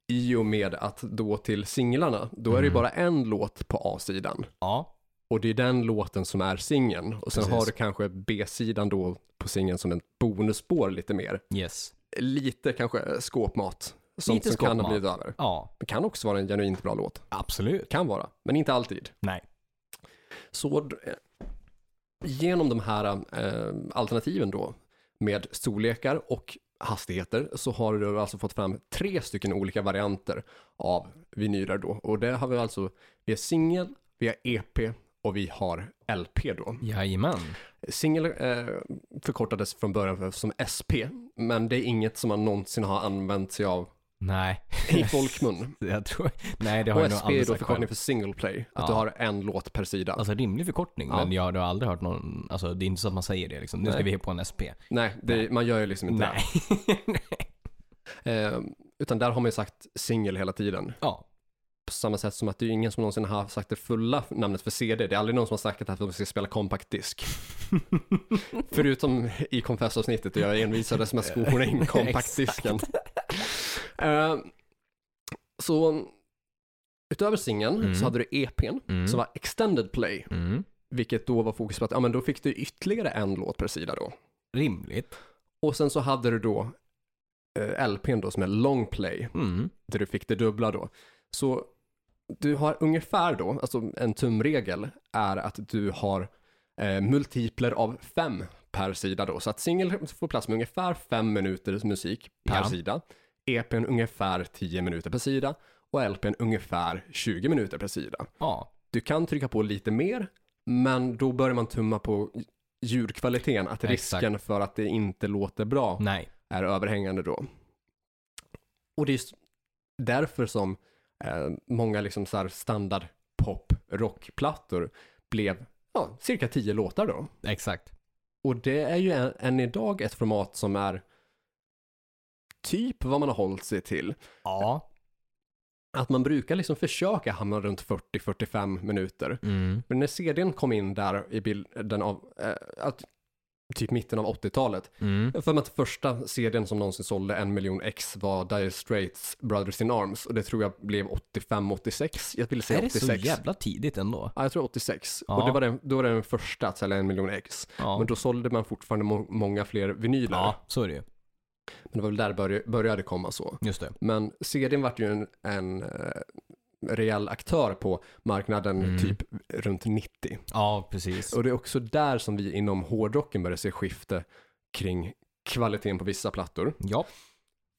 i och med att då till singlarna, då är det ju Mm. bara en låt på A-sidan. Ja. Och det är den låten som är singeln. Och sen Precis. har du kanske B-sidan då på singeln som en bonusspår lite mer. Yes. Lite kanske skåpmat. Sånt Lite som kan ha skåpmat. blivit över. Ja, Det kan också vara en genuint bra låt. absolut. Kan vara, men inte alltid. Nej. Så eh, genom de här eh, alternativen då med storlekar och hastigheter så har du alltså fått fram tre stycken olika varianter av vinyler då. Och det har vi alltså, vi har singel, vi har EP och vi har LP då. Jajamän. Singel eh, förkortades från början som SP, men det är inget som man någonsin har använt sig av Nej. i folkmun. [LAUGHS] Jag tror... Nej, det har jag nog SP är aldrig då förkortning för single play, att Ja. du har en låt per sida. Alltså rimlig förkortning, Ja. men jag har aldrig hört någon, alltså det är inte så att man säger det liksom. Nu ska Nej. vi på en SP. Nej, det, Nej. man gör ju liksom inte Nej. det. [LAUGHS] Eh, utan där har man ju sagt singel hela tiden. ja. På samma sätt som att det är ingen som någonsin har sagt det fulla namnet för CD. Det är aldrig någon som har sagt att de ska spela compact disk. [LAUGHS] Förutom i Confess-avsnittet där jag envisades med att skona in [LAUGHS] compact disken. Eh, så Utöver singeln Mm. så hade du EPn Mm. som var extended play, Mm. vilket då var fokus på att ja, men då fick du ytterligare en låt per sida då. Rimligt. Och sen så hade du då eh, LPn då som är long play, Mm. där du fick det dubbla då. Så du har ungefär då, alltså en tumregel är att du har eh, multipler av fem per sida då. Så att singel får plats med ungefär fem minuters musik per Ja. sida. EPn ungefär 10 minuter per sida och LPn ungefär 20 minuter per sida. Ja, Du kan trycka på lite mer, men då börjar man tumma på ljudkvaliteten, att Exakt. risken för att det inte låter bra nej. är överhängande då. Och det är just därför som eh, många liksom så här standard pop rockplattor blev ja, cirka tio låtar då. Exakt. Och det är ju än, än idag ett format som är typ vad man har hållit sig till. Ja. Att man brukar liksom försöka hamna runt 40-45 minuter. Mm. Men när CDn kom in där i bilden av, eh, att, typ mitten av 80-talet, Mm. Jag för mig att första CDn som någonsin sålde en miljon ex var Dire Straits Brothers in Arms och det tror jag blev 85-86. Jag vill säga Är det 86. så jävla tidigt ändå? Ja, jag tror 86. Ja. Och det var den, då var det den första att sälja en miljon ex. Ja. Men då sålde man fortfarande må många fler vinyler. ja, så är det ju. Men det var väl där började, började komma så. Just det. Men CDn vart ju en, en rejäl aktör på marknaden Mm. typ runt 90. Ja, precis. Och det är också där som vi inom hårdrocken börjar se skifte kring kvaliteten på vissa plattor. Ja.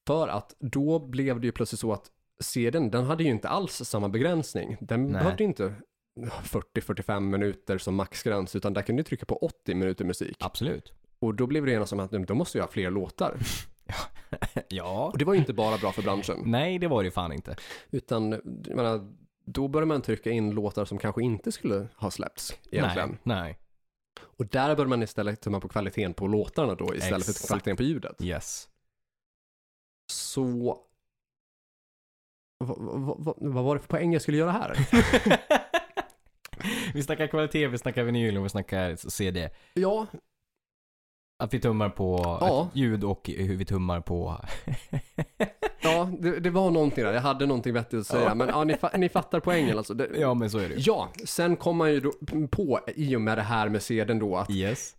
För att då blev det ju plötsligt så att CDn, den hade ju inte alls samma begränsning. Den Nej. behövde inte 40-45 minuter som maxgräns, utan där kunde du trycka på 80 minuter musik. Absolut. Och då blev det genast som att då måste jag ha fler låtar. [LAUGHS] [LAUGHS] Ja. Och det var ju inte bara bra för branschen, Nej, det var det ju fan inte. utan jag menar, då började man trycka in låtar som kanske inte skulle ha släppts egentligen. Nej. Nej. Och där började man istället tumma på kvaliteten på låtarna då istället för Exakt. kvaliteten på ljudet. Yes. Så vad, vad, vad, vad var det för poäng jag skulle göra här? [LAUGHS] vi snackar kvalitet, vi snackar vinyl och vi snackar CD. Ja, Att vi tummar på Ja. ljud och hur vi tummar på... [LAUGHS] ja det, det var någonting där. Jag hade någonting vettigt att säga. Ja. Men ja, ni, fa- ni fattar poängen alltså. Det, ja, men så är det ju. ja, sen kom man ju då på i och med det här med sedeln då att Yes.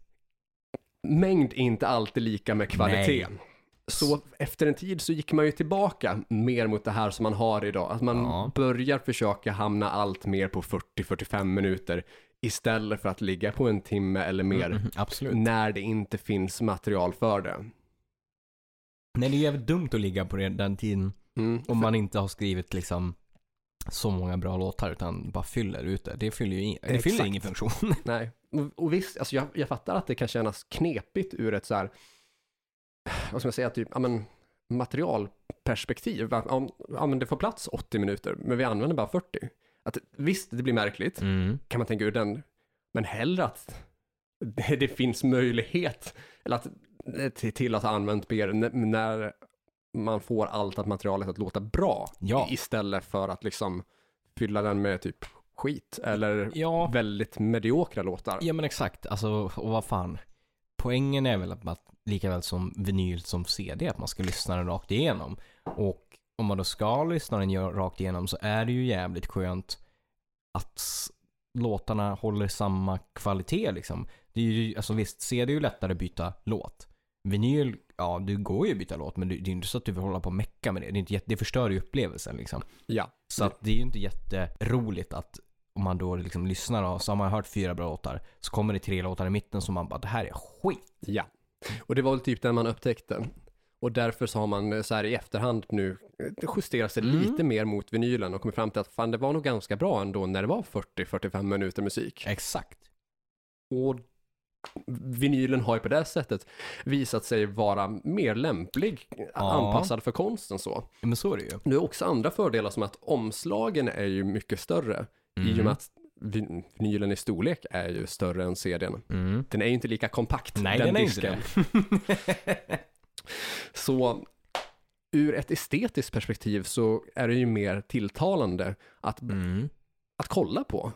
mängd är inte alltid lika med kvalitet. Nej. Så efter en tid så gick man ju tillbaka mer mot det här som man har idag. Att man Ja. börjar försöka hamna allt mer på 40-45 minuter istället för att ligga på en timme eller mer Mm, absolut. när det inte finns material för det. Nej, det är jävligt dumt att ligga på den- den tiden Mm. om man inte har skrivit liksom så många bra låtar utan bara fyller ut det. Det fyller ju in, det fyller ingen funktion. [LAUGHS] Nej, och, visst, alltså jag, jag fattar att det kan kännas knepigt ur ett så här, vad ska man säga, typ, ja men materialperspektiv. Ja men det får plats 80 minuter, men vi använder bara 40. Att, visst, det blir märkligt, Mm. kan man tänka ur den, men hellre att det, det finns möjlighet, eller att, till, till att ha använt n- när man får allt att materialet att låta bra, Ja. istället för att liksom fylla den med typ skit, eller Ja, väldigt mediokra låtar. ja men exakt. Alltså, och vad fan. Poängen är väl att man, lika väl som vinyl som CD, att man ska lyssna den rakt igenom. Och om man då ska lyssna den rakt igenom så är det ju jävligt skönt att låtarna håller samma kvalitet liksom. Det är ju, alltså visst, CD är ju lättare att byta låt. Vinyl, ja du går ju att byta låt men det är ju inte så att du vill hålla på och mecka med det. Det, är inte, jätte- det förstör ju upplevelsen liksom. Ja, Så att det är ju inte jätteroligt att om man då liksom lyssnar och så har man hört fyra bra låtar så kommer det tre låtar i mitten som man bara det här är skit. ja. Och det var väl typ det man upptäckte. Och därför så har man eh, så här i efterhand nu eh, justerat sig Mm. lite mer mot vinylen och kommit fram till att fan det var nog ganska bra ändå när det var 40-45 minuter musik. Exakt. Och vinylen har ju på det sättet visat sig vara mer lämplig, anpassad för konsten så. Ja, men så är det ju. Nu är också andra fördelar som att omslagen är ju mycket större i och med att vin- vinylen i storlek är ju större än CDn. Mm. Den är ju inte lika kompakt, Nej, den den är disken. inte det. [LAUGHS] Så ur ett estetiskt perspektiv så är det ju mer tilltalande att, mm. att kolla på.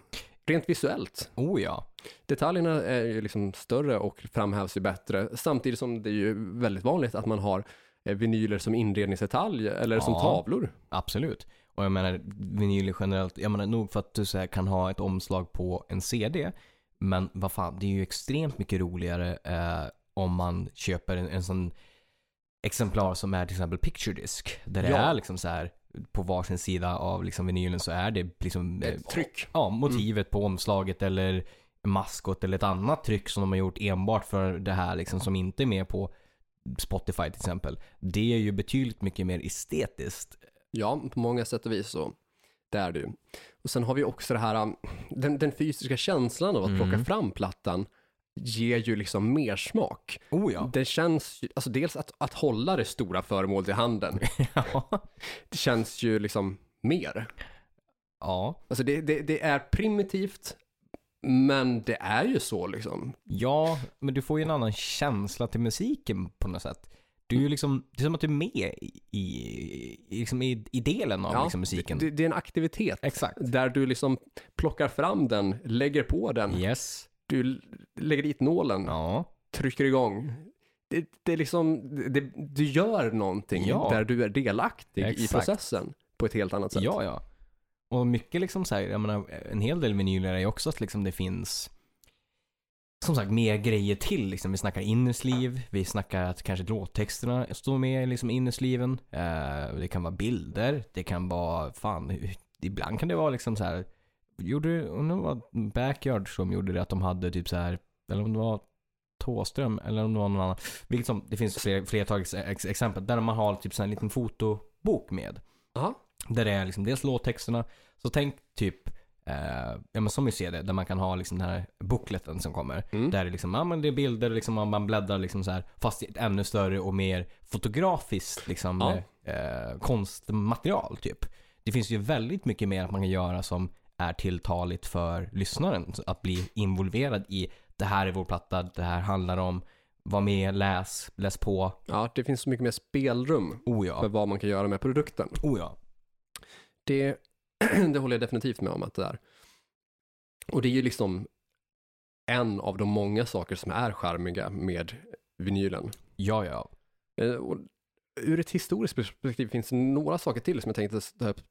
Rent visuellt. Oh ja. Detaljerna är ju liksom större och framhävs ju bättre. Samtidigt som det är ju väldigt vanligt att man har eh, vinyler som inredningsdetalj eller som Ja. tavlor. Absolut. Och jag menar, vinyl generellt, jag menar nog för att du så här, kan ha ett omslag på en CD. Men vad fan, det är ju extremt mycket roligare eh, om man köper en, en sån exemplar som är till exempel picture disc. Där det Ja. är liksom så här på varsin sida av liksom vinylen så är det liksom eh, Ett tryck. Ja, motivet på omslaget eller maskot eller ett annat tryck som de har gjort enbart för det här liksom som inte är med på Spotify till exempel. Det är ju betydligt mycket mer estetiskt. Ja, på många sätt och vis så. Det är det ju. Och sen har vi också det här, um, den, den fysiska känslan av att Mm. plocka fram plattan ger ju liksom mer smak. Oh ja. Det känns ju, alltså dels att, att hålla det stora föremålet i handen, [LAUGHS] ja. det känns ju liksom mer. ja. Alltså det, det, det är primitivt, men det är ju så liksom. Ja, men du får ju en annan känsla till musiken på något sätt. Du är ju liksom, det är som att du är med i, i, liksom i, i delen av liksom musiken. Det, det är en aktivitet Exakt. där du liksom plockar fram den, lägger på den, Yes. Du lägger dit nålen, Ja. trycker igång. Det, det är liksom, det, du gör någonting Ja. där du är delaktig i Exakt. processen på ett helt annat sätt. Ja, ja. Och mycket liksom så här, jag menar, en hel del vinyler är ju också att liksom det finns som sagt mer grejer till. Liksom. Vi snackar innersliv, vi snackar att kanske låttexterna står med liksom innersliven. Eh, det kan vara bilder, det kan vara, fan, ibland kan det vara liksom så här. Gjorde, undrar var Backyard som gjorde det att de hade typ så här, eller om det var Tåström eller om det var någon annan. Vilket som, det finns fler, flertal ex, ex, exempel där man har typ så här en liten fotobok med. Aha. Där det är liksom dels låttexterna. Så tänk typ, eh, ja men som i CD, där man kan ha liksom den här bookleten som kommer. Mm. Där det liksom, ja men det är bilder liksom, man- man bläddrar liksom så här. Fast i ett ännu större och mer fotografiskt liksom Ja. eh, konstmaterial typ. Det finns ju väldigt mycket mer att man kan göra som är tilltaligt för lyssnaren. Att bli involverad i det här är vår platta, det här handlar om, var med, läs, läs på. Ja, det finns så mycket mer spelrum Oh för ja, vad man kan göra med produkten. oh ja. Det, [CLEARS THROAT] det håller jag definitivt med om att det är. Och det är ju liksom en av de många saker som är charmiga med vinylen. Ja, ja. Eh, Och ur ett historiskt perspektiv finns det några saker till som jag tänkte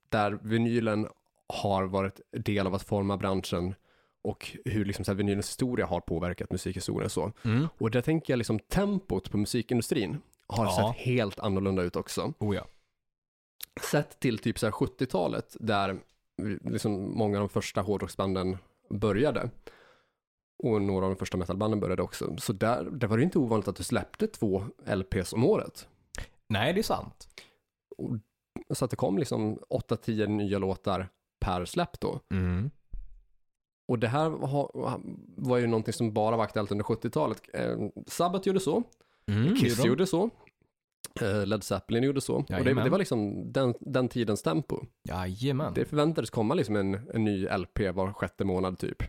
där vinylen har varit del av att forma branschen och hur liksom så här vinylens historia har påverkat musikhistorien och så. Mm. Och där tänker jag liksom tempot på musikindustrin har Ja. sett helt annorlunda ut också. Oh ja. Sett till typ så här 70-talet där liksom många av de första hårdrocksbanden började. Och några av de första metalbanden började också. Så där, där var det inte ovanligt att du släppte två LPs om året. Nej, det är sant. Så att det kom liksom 8-10 nya låtar per släpp då. Mm. Och det här var, ju någonting som bara var aktuellt under 70-talet. Eh, Sabbath gjorde så, Mm, Kiss gjorde de. gjorde så, eh, Led Zeppelin gjorde så. Och det, Jajamän. det var liksom den, den tidens tempo. Jajamän. Det förväntades komma liksom en, en ny LP var sjätte månad typ.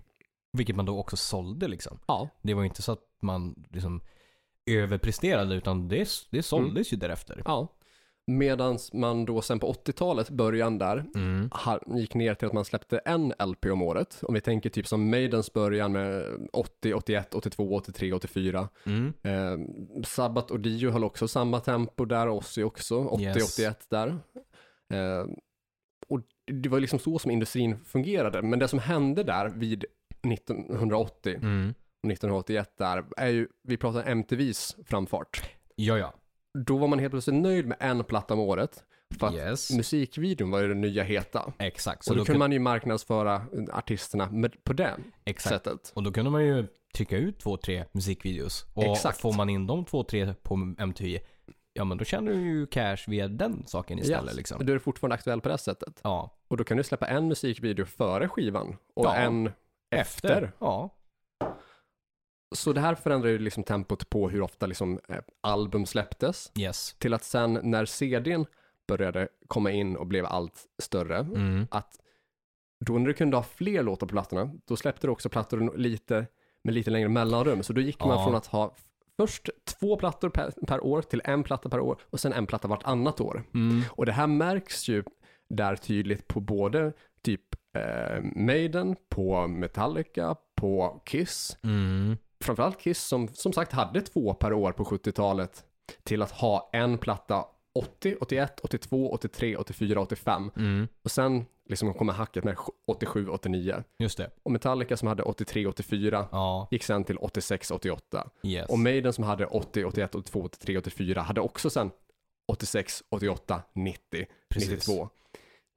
Vilket man då också sålde liksom. Ja. Det var ju inte så att man liksom överpresterade utan det, det såldes ju därefter. Ja. Medan man då sen på 80-talet, början där, Mm. gick ner till att man släppte en LP om året. Om vi tänker typ som Maidens början med 80, 81, 82, 83, 84. Mm. Eh, Sabbath och Dio höll också samma tempo där, Ozzy också, 80, Yes. 81 där. Eh, och det var liksom så som industrin fungerade. Men det som hände där vid 1980 Mm. och 1981 där är ju, vi pratar MTVs framfart. Ja, ja. Då var man helt plötsligt nöjd med en platta om året. För att Yes. musikvideon var ju den nya heta. Exakt. Så Och då, då kunde kun- man ju marknadsföra artisterna med, på det Exakt. sättet. Och då kunde man ju trycka ut två, tre musikvideos. Och Exakt. får man in de två, tre på MTV, ja men då tjänar du ju cash via den saken istället Yes. liksom. Då är fortfarande aktuell på det sättet. Ja. Och då kan du släppa en musikvideo före skivan och Ja. en efter. Ja. Så det här förändrar ju liksom tempot på hur ofta liksom eh, album släpptes. Yes. Till att sen när CDn började komma in och blev allt större, Mm. att då när du kunde ha fler låtar på plattorna, då släppte du också plattor lite, med lite längre mellanrum. Så då gick man Ja. från att ha först två plattor per, per år till en platta per år och sen en platta vartannat år. Mm. Och det här märks ju där tydligt på både typ eh, Maiden, på Metallica, på Kiss. Mm. Framförallt Kiss som som sagt hade två per år på 70-talet till att ha en platta 80, 81, 82, 83, 84, 85. Mm. Och sen liksom kommer hacket med 87, 89. Just det. Och Metallica som hade 83, 84 Ja, gick sen till 86, 88. yes. Och Maiden som hade 80, 81, 82, 83, 84 hade också sen 86, 88, 90, Precis. 92.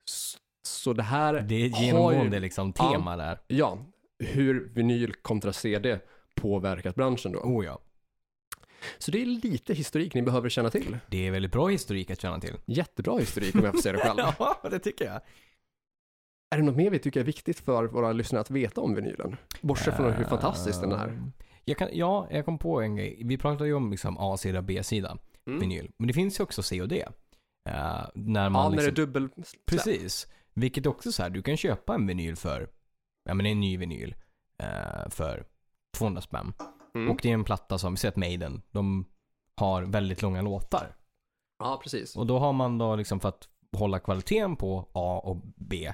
S- Så det här Det är ett genomgående ju, liksom tema där. ja, hur vinyl kontra CD påverkat branschen då. Oh ja. Så det är lite historik ni behöver känna till. Det är väldigt bra historik att känna till. Jättebra historik om jag får säga det själv. [LAUGHS] ja, det tycker jag. Är det något mer vi tycker är viktigt för våra lyssnare att veta om vinylen? Bortsett från hur fantastisk den är. Ehm, Jag kan, ja, jag kom på en grej. Vi pratade ju om liksom A-sida och B-sida Mm. vinyl. Men det finns ju också C och D. Eh, när man Ja, när det är liksom, dubbel Precis. Vilket också så här, du kan köpa en vinyl för, ja men en ny vinyl eh, för 200 spänn. Mm. Och det är en platta som, vi ser att Maiden, de har väldigt långa låtar. Ja, precis. Och då har man då liksom för att hålla kvaliteten på A och B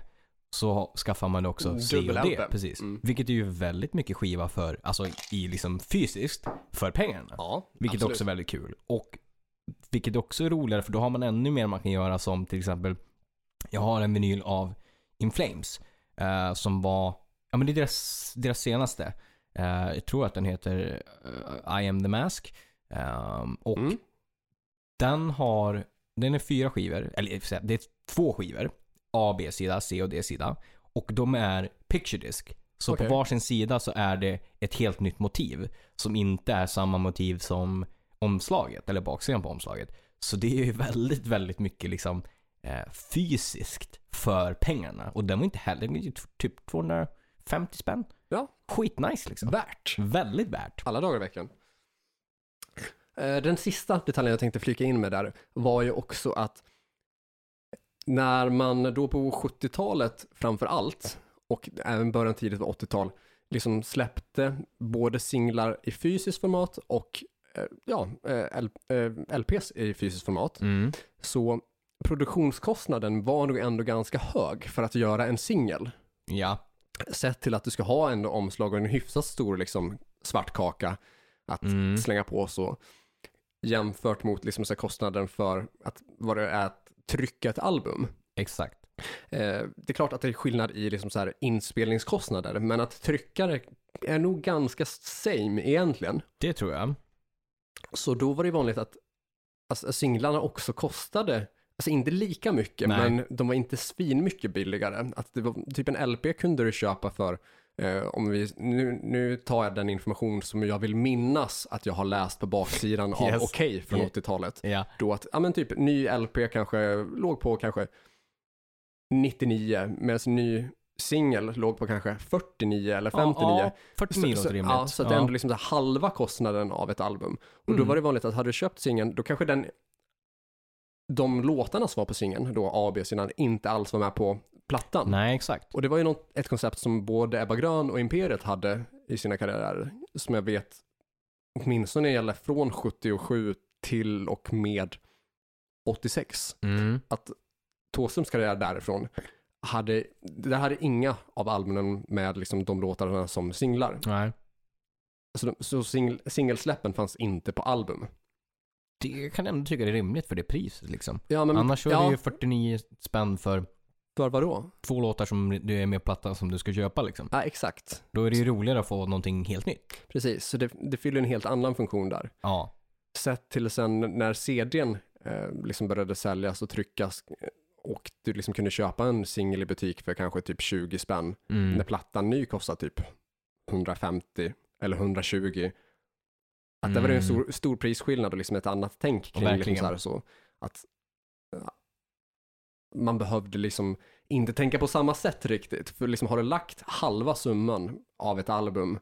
så skaffar man också C och D. Precis. Mm. Vilket är ju väldigt mycket skiva för, alltså i liksom fysiskt, för pengarna. Ja, Vilket absolut. också är väldigt kul. Och vilket också är roligare för då har man ännu mer man kan göra som till exempel Jag har en vinyl av In Flames eh, som var, ja men det är deras, deras senaste. Eh, jag tror att den heter eh, I am the mask. Ehm, och Mm. den har, den är fyra skivor, eller det är två skivor. A, B-sida, C och D-sida. Och de är picture disc. Så Okej. på varsin sida så är det ett helt nytt motiv. Som inte är samma motiv som omslaget, eller baksidan på omslaget. Så det är ju [LAUGHS] väldigt, väldigt mycket liksom eh, fysiskt för pengarna. Och den var inte heller, typ 250 spänn. Ja. Skitnice liksom. Värt. Väldigt värt. Alla dagar i veckan. Eh, Den sista detaljen jag tänkte flika in med där var ju också att när man då på 70-talet framför allt och även början tidigt på 80-tal liksom släppte både singlar i fysiskt format och eh, ja, eh, LPs i fysiskt format Mm. så produktionskostnaden var nog ändå ganska hög för att göra en singel. Ja. Sett till att du ska ha ändå omslag och en hyfsat stor liksom svart kaka att Mm. slänga på så jämfört mot liksom så kostnaden för att vad det är att trycka ett album. Exakt. Eh, det är klart att det är skillnad i liksom så här inspelningskostnader, men att trycka det är nog ganska same egentligen. Det tror jag. Så då var det vanligt att alltså, singlarna också kostade, alltså inte lika mycket, Nej. men de var inte svin mycket billigare. Att det var, typ en LP kunde du köpa för, eh, om vi, nu, nu tar jag den information som jag vill minnas att jag har läst på baksidan av Yes. Okej från Yeah. 80-talet. Ja. Då att, ja men typ ny LP kanske låg på kanske 99, medan ny singel låg på kanske 49 eller 59. Ja, ja, 49 Så, så, rimligt. ja, så att det är ändå liksom halva kostnaden av ett album. Och då Mm. var det vanligt att hade du köpt singeln, då kanske den, de låtarna som var på singeln, då A och B-sidan, inte alls var med på plattan. Nej, exakt. Och det var ju något, ett koncept som både Ebba Grön och Imperiet hade i sina karriärer, som jag vet åtminstone gäller från 77 till och med 86. Mm. Thåströms karriär därifrån hade, det hade inga av albumen med liksom de låtarna som singlar. Nej. Så, så singel, singelsläppen fanns inte på album. Det kan jag ändå tycka är rimligt för det priset liksom. Ja, men, Annars så är ja, det ju 49 spänn för för vadå? två låtar som du är med på plattan som du ska köpa liksom. Ja, exakt. Då är det ju roligare att få någonting helt nytt. Precis, så det, det fyller en helt annan funktion där. Ja. Sett till sen när CDn eh, liksom började säljas och tryckas eh, och du liksom kunde köpa en singel i butik för kanske typ 20 spänn. Mm. När plattan ny kostar typ 150 eller 120. Att det var en Mm. stor, stor prisskillnad och liksom ett annat tänk kring liksom så, här, så att man behövde liksom inte tänka på samma sätt riktigt. För liksom har du lagt halva summan av ett album,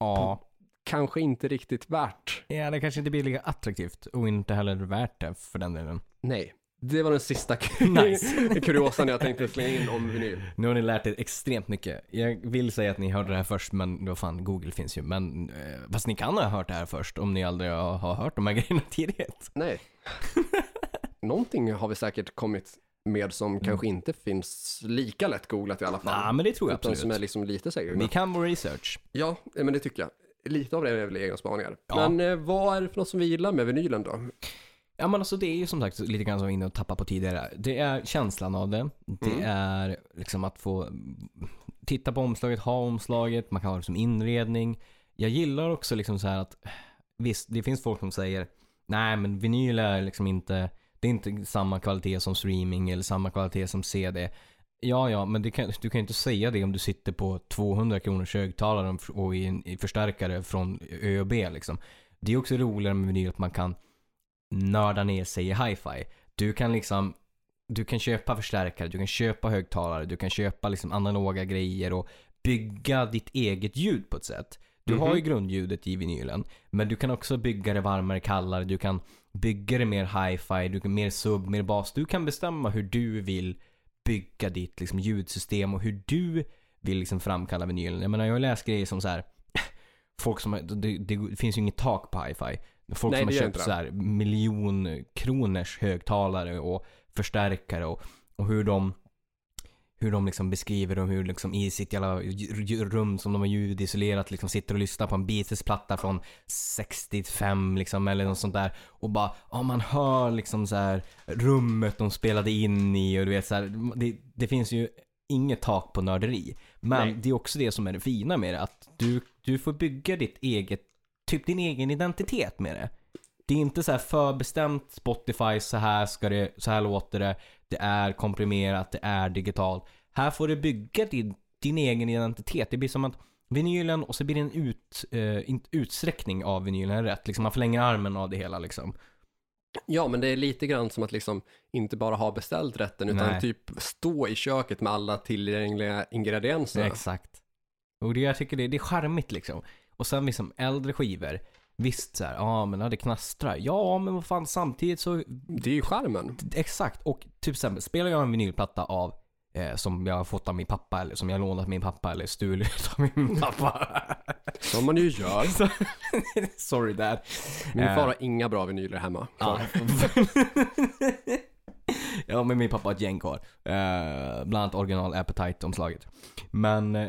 Ja. kanske inte riktigt värt. Ja, det kanske inte blir lika attraktivt och inte heller värt det för den delen. Nej, det var den sista [LAUGHS] Nice. [LAUGHS] kuriosan jag tänkte slänga in om vinyl. Nu har ni lärt er extremt mycket. Jag vill säga att ni hörde det här först, men då fan, Google finns ju. Men, eh, fast ni kan ha hört det här först om ni aldrig har, hört de här [LAUGHS] grejerna tidigare. Nej. Någonting har vi säkert kommit med som kanske inte finns lika lätt googlat i alla fall. Mm. Ja, men det tror jag utan som är absolut. liksom lite säkert. Vi kan vår research. Ja, eh, men det tycker jag. Lite av det är väl egna spaningar. Ja. Men eh, vad är det för något som vi gillar med vinylen då? Ja men alltså det är ju som sagt lite grann som vi var inne och tappade på tidigare. Det är känslan av det. Det Mm. är liksom att få titta på omslaget, ha omslaget, man kan ha det som inredning. Jag gillar också liksom så här att visst, det finns folk som säger nej men vinyl är liksom inte, det är inte samma kvalitet som streaming eller samma kvalitet som CD. Ja, ja, men det kan, du kan ju inte säga det om du sitter på 200 kronors högtalare och i en i förstärkare från ÖB liksom. Det är också roligare med vinyl att man kan nörda ner sig i hi-fi. Du kan liksom du kan köpa förstärkare, du kan köpa högtalare, du kan köpa liksom analoga grejer och bygga ditt eget ljud på ett sätt. Du har ju Mhm. grundljudet i vinylen, men du kan också bygga det varmare, kallare, du kan bygga det mer hi-fi, du kan mer sub, mer bas. Du kan bestämma hur du vill bygga ditt liksom, ljudsystem och hur du vill liksom, framkalla vinylen. Jag menar, jag har läst grejer som så här. [LAUGHS] Folk som det, det finns ju inget tak på hi-fi. Folk Nej, som har köpt så här miljonkronors högtalare och förstärkare och, och hur de hur de liksom beskriver dem, hur liksom i sitt jävla rum som de har ljudisolerat liksom sitter och lyssnar på en Beatles-platta från 65 liksom eller något sånt där. Och bara, ja man hör liksom så här rummet de spelade in i och du vet så här, det, det finns ju inget tak på nörderi. Men Nej. det är också det som är det fina med det, att du, du får bygga ditt eget, typ din egen identitet med det. Det är inte så här förbestämt Spotify, så här ska det, så här låter det. Det är komprimerat, det är digitalt. Här får du bygga din, din egen identitet. Det blir som att vinylen och så blir det en ut, inte utsträckning av vinylen rätt. Liksom man förlänger armen av det hela liksom. Ja, men det är lite grann som att liksom inte bara ha beställt rätten utan Nej. typ stå i köket med alla tillgängliga ingredienser. Exakt. Och det jag tycker det, det är charmigt liksom. Och sen liksom äldre skivor. Visst så här, ja men ja, det knastrar. Ja men vad fan samtidigt så Det är ju charmen. Exakt, och typ exempel spelar jag en vinylplatta av eh, som jag har fått av min pappa eller som jag har lånat av min pappa eller stulit [LAUGHS] av min pappa. Som man ju gör. Så- [LAUGHS] Sorry dad. Min Eh, far har inga bra vinyler hemma. Ja. [LAUGHS] ja, men min pappa har ett gäng kvar. Eh, bland annat original Appetite-omslaget. Men, eh,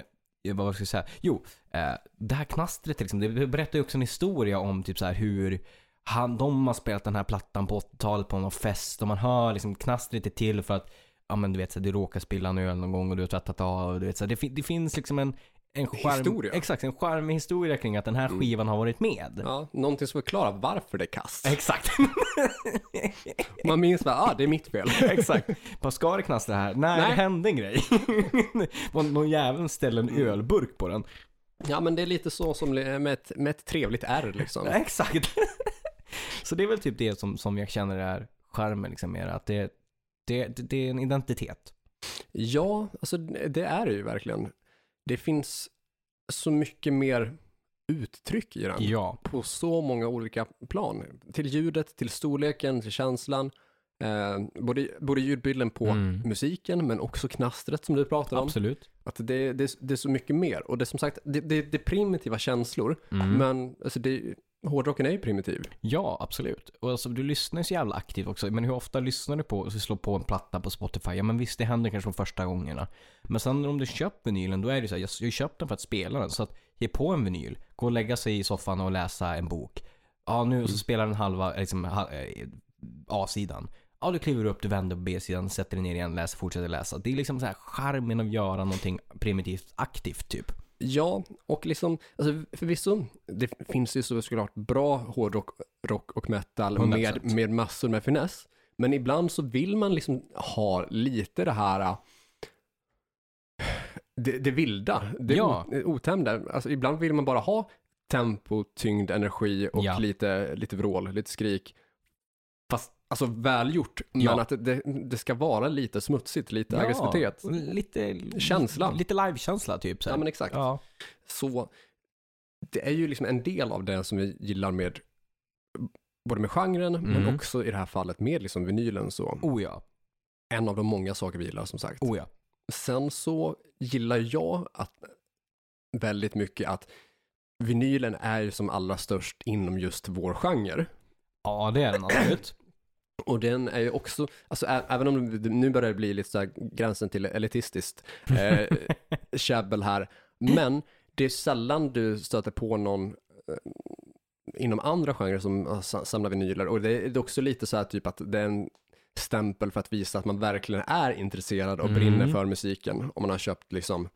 vad ska jag säga? Jo, eh, det här knastret liksom, det berättar ju också en historia om typ så här hur han, de har spelat den här plattan på 80-talet på någon fest och man hör liksom knastret är till för att Ja men du vet så här, du råkar spilla en öl någon gång och du har tvättat av och du vet så här, det, det finns liksom en en charm, Historia. Exakt, en charmig historia kring att den här Mm. skivan har varit med. Ja, någonting som förklarar varför det är kast. Exakt. [LAUGHS] Man minns bara, ah, det är mitt fel. [LAUGHS] Exakt. Vad ska det knastra här? Nej, Nej. det hände en grej. [LAUGHS] Någon jävel ställde en ölburk på den. Ja, men det är lite så som med ett, med ett trevligt R liksom. Exakt. Så det är väl typ det som, som jag känner är charmen liksom det, att det, det, det, det är en identitet. Ja, alltså det är det ju verkligen. Det finns så mycket mer uttryck i den. Ja. På så många olika plan. Till ljudet, till storleken, till känslan. Eh, både, både ljudbilden på Mm. musiken, men också knastret som du pratar om. Absolut. Att det, det, det är så mycket mer. Och det är som sagt, det, det, det är primitiva känslor. Mm. Men alltså det, hårdrocken är ju primitiv. Ja, absolut. Och alltså, du lyssnar så jävla aktivt också. Men hur ofta lyssnar du på, så slår på en platta på Spotify? Ja men visst, det händer kanske de första gångerna. Men sen om du köpt vinylen, då är det så här, jag jag ju köpt den för att spela den. Så att ge på en vinyl, gå och lägga sig i soffan och läsa en bok. Ja, nu så spelar den halva, liksom, eh, A-sidan. Ja, du kliver upp, du vänder på B-sidan, sätter dig ner igen, läser, fortsätter läsa. Det är liksom så här charmen av att göra någonting primitivt aktivt typ. Ja, och liksom, alltså förvisso, det finns ju så såklart bra hårdrock rock och metal 100%. med, med massor med finess. Men ibland så vill man liksom ha lite det här, äh, det, det vilda, det Ja. o- otämjda. Alltså ibland vill man bara ha tempo, tyngd, energi och Ja. lite, lite vrål, lite skrik. Fast alltså välgjort, men Ja. att det, det ska vara lite smutsigt, lite aggressivitet. Lite Känsla. Lite livekänsla typ. Så Ja men exakt. ja. Så det är ju liksom en del av det som vi gillar med både med genren men Mm. också i det här fallet med liksom vinylen så Oh ja. en av de många saker vi gillar som sagt. Oh ja. Sen så gillar jag att väldigt mycket att vinylen är ju som allra störst inom just vår genre. Ja, det är den absolut. Och den är ju också, alltså ä- även om det nu börjar det bli lite så här gränsen till elitistiskt eh, [LAUGHS] käbbel här, men det är sällan du stöter på någon, eh, inom andra genrer som sa- samlar vinyler. Och det är också lite så här typ att det är en stämpel för att visa att man verkligen är intresserad och Mm. brinner för musiken. Om man har köpt liksom,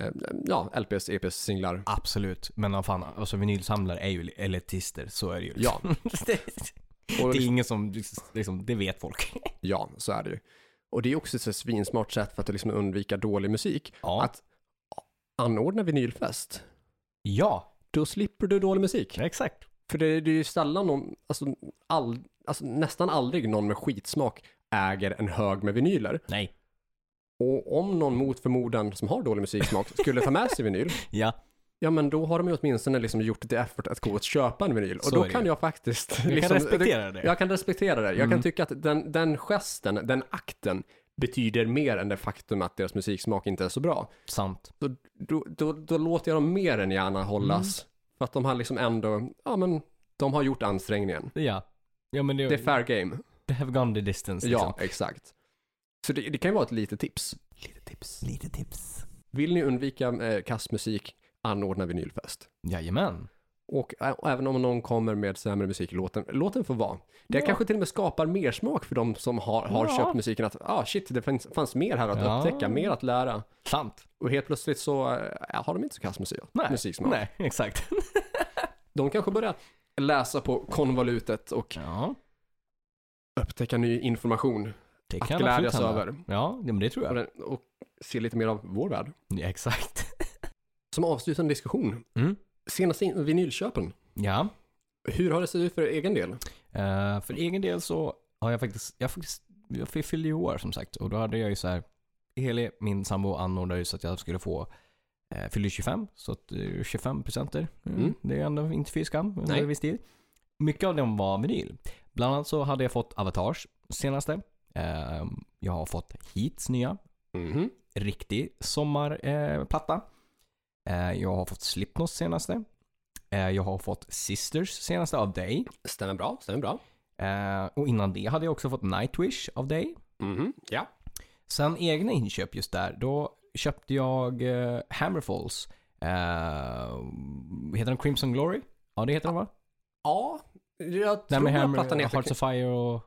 eh, ja, LPs, EPs, singlar. Absolut. Men vad fan, alltså vinylsamlare är ju elitister, så är det ju. liksom. Ja. [LAUGHS] [LAUGHS] det, Och det är ingen som, liksom, det vet folk. [LAUGHS] Ja, så är det ju. Och det är också ett svinsmart sätt för att liksom undvika dålig musik. Ja. Att anordna vinylfest, Ja, då slipper du dålig musik. exakt. För det, det är ju sällan någon, alltså, all, alltså nästan aldrig någon med skitsmak äger en hög med vinyler. Nej. Och om någon mot förmodan som har dålig musiksmak skulle ta med sig vinyl, [LAUGHS] Ja, ja men då har de ju åtminstone liksom gjort ett effort att gå och köpa en vinyl. Och då det kan jag faktiskt... jag liksom, kan respektera det. Jag kan respektera det. Jag Mm. kan tycka att den, den gesten, den akten betyder mer än det faktum att deras musiksmak inte är så bra. Sant. Då, då, då, då låter jag dem mer än gärna hållas. Mm. För att de har liksom ändå, ja men, de har gjort ansträngningen. Ja. Ja men det, Det är fair game. they have gone the distance liksom. Ja, exakt. Så det, det kan ju vara ett litet tips. Lite tips. Lite tips. Vill ni undvika eh, kastmusik, anordna vinylfest. Jajamän. Och ä- även om någon kommer med sämre musik, låt den, låt den få vara. Det Ja. kanske till och med skapar mer smak för de som har, har Ja. köpt musiken. Att ah, shit, det fanns, fanns mer här att Ja. upptäcka, mer att lära. Sant. Och helt plötsligt så äh, har de inte så kass musik, Nej. musiksmak. Nej, [LAUGHS] exakt. De kanske börjar läsa på konvolutet och Ja, upptäcka ny information det att kan glädjas absolut hända. över. Ja, ja, men det tror Och, jag. den, och se lite mer av vår värld. Ja, exakt. Som avslutande diskussion, Mm. senaste in- vinylköpen. Ja. Hur har det sett ut för egen del? Eh, för egen del så har jag faktiskt, jag faktiskt, jag fyllde ju år som sagt och då hade jag ju så här, Heli, min sambo anordnade ju så att jag skulle få, eh, fyllde 25, så att eh, 25 presenter. Mm. Mm. Det är ändå inte fy skam under en viss tid. Mycket av dem var vinyl. Bland annat så hade jag fått Avatars senaste. Eh, jag har fått Heats nya, Mhm. riktig sommarplatta. Platta. eh, jag har fått Slipknots senaste. Eh, jag har fått Sisters senaste av dig. Stämmer bra, stämmer bra. Eh, och innan det hade jag också fått Nightwish av dig. Mhm. Ja. Sen egna inköp just där, då köpte jag eh, Hammerfalls. Eh, heter den Crimson Glory? Ja, det heter den va? Ja, jag Den tror att plattan heter... Hearts of Fire och...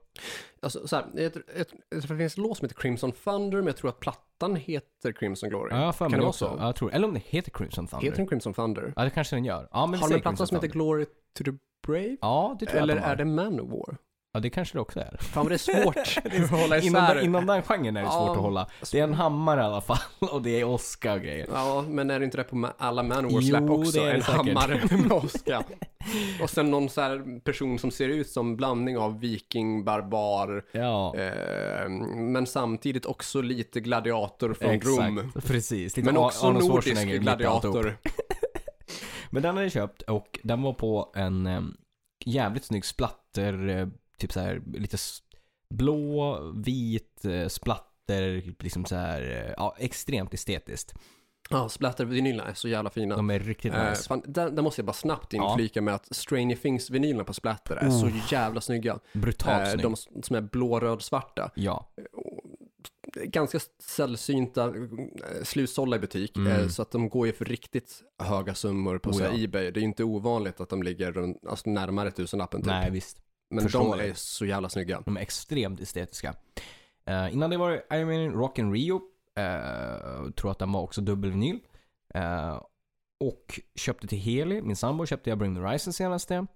Alltså, så här, ett, ett, tror det finns en låt som heter Crimson Thunder, men jag tror att plattan heter Crimson Glory. Ja, Kan det vara så? Ja, jag tror Eller om det heter Crimson Thunder. Heter den Crimson Thunder? Ja, det kanske den gör. Ja, men Har de en platta som heter. Glory to the Brave? Ja, det tror jag Eller att de har. är det Manowar? Ja, det kanske det också är. Fan vad det är svårt [LAUGHS] att hålla Inom, den- inom den genren är det svårt Ja. att hålla. Det är en hammare i alla fall [LAUGHS] och det är Oscar och grejer. Ja, men är det inte det på alla Manowar-släpp Jo, också? det är det en säkert. hammare [LAUGHS] med åska. Och sen någon så här person som ser ut som blandning av viking, barbar, Ja, eh, men samtidigt också lite gladiator från Rom. Precis. Lite Men också Arnold nordisk gladiator. Men den hade jag köpt och den var på en eh, jävligt snygg splatter, eh, typ så här lite blå, vit eh, splatter, liksom så här, eh, ja, extremt estetiskt. Ja, splattervinylerna är så jävla fina. De är riktigt Eh, nice. fan, där, där måste jag bara snabbt Ja. inflika med att Stranger Things-vinylerna på Splatter är så jävla snygga. Brutalt Eh, de som är blå, röd, svarta. Ja, Ganska sällsynta eh, slutsålda i butik, Mm. eh, så att de går ju för riktigt höga summor på Oh, ja. Ebay. Det är ju inte ovanligt att de ligger runt, alltså närmare tusenlappen typ. nej visst. Men de är så jävla snygga. De är extremt estetiska. Eh, innan det var Iron Man Rock and Rio. Uh, tror att den var också dubbelvinyl. Uh, och köpte till Heli, min sambo, köpte jag Bring the Horizon senaste.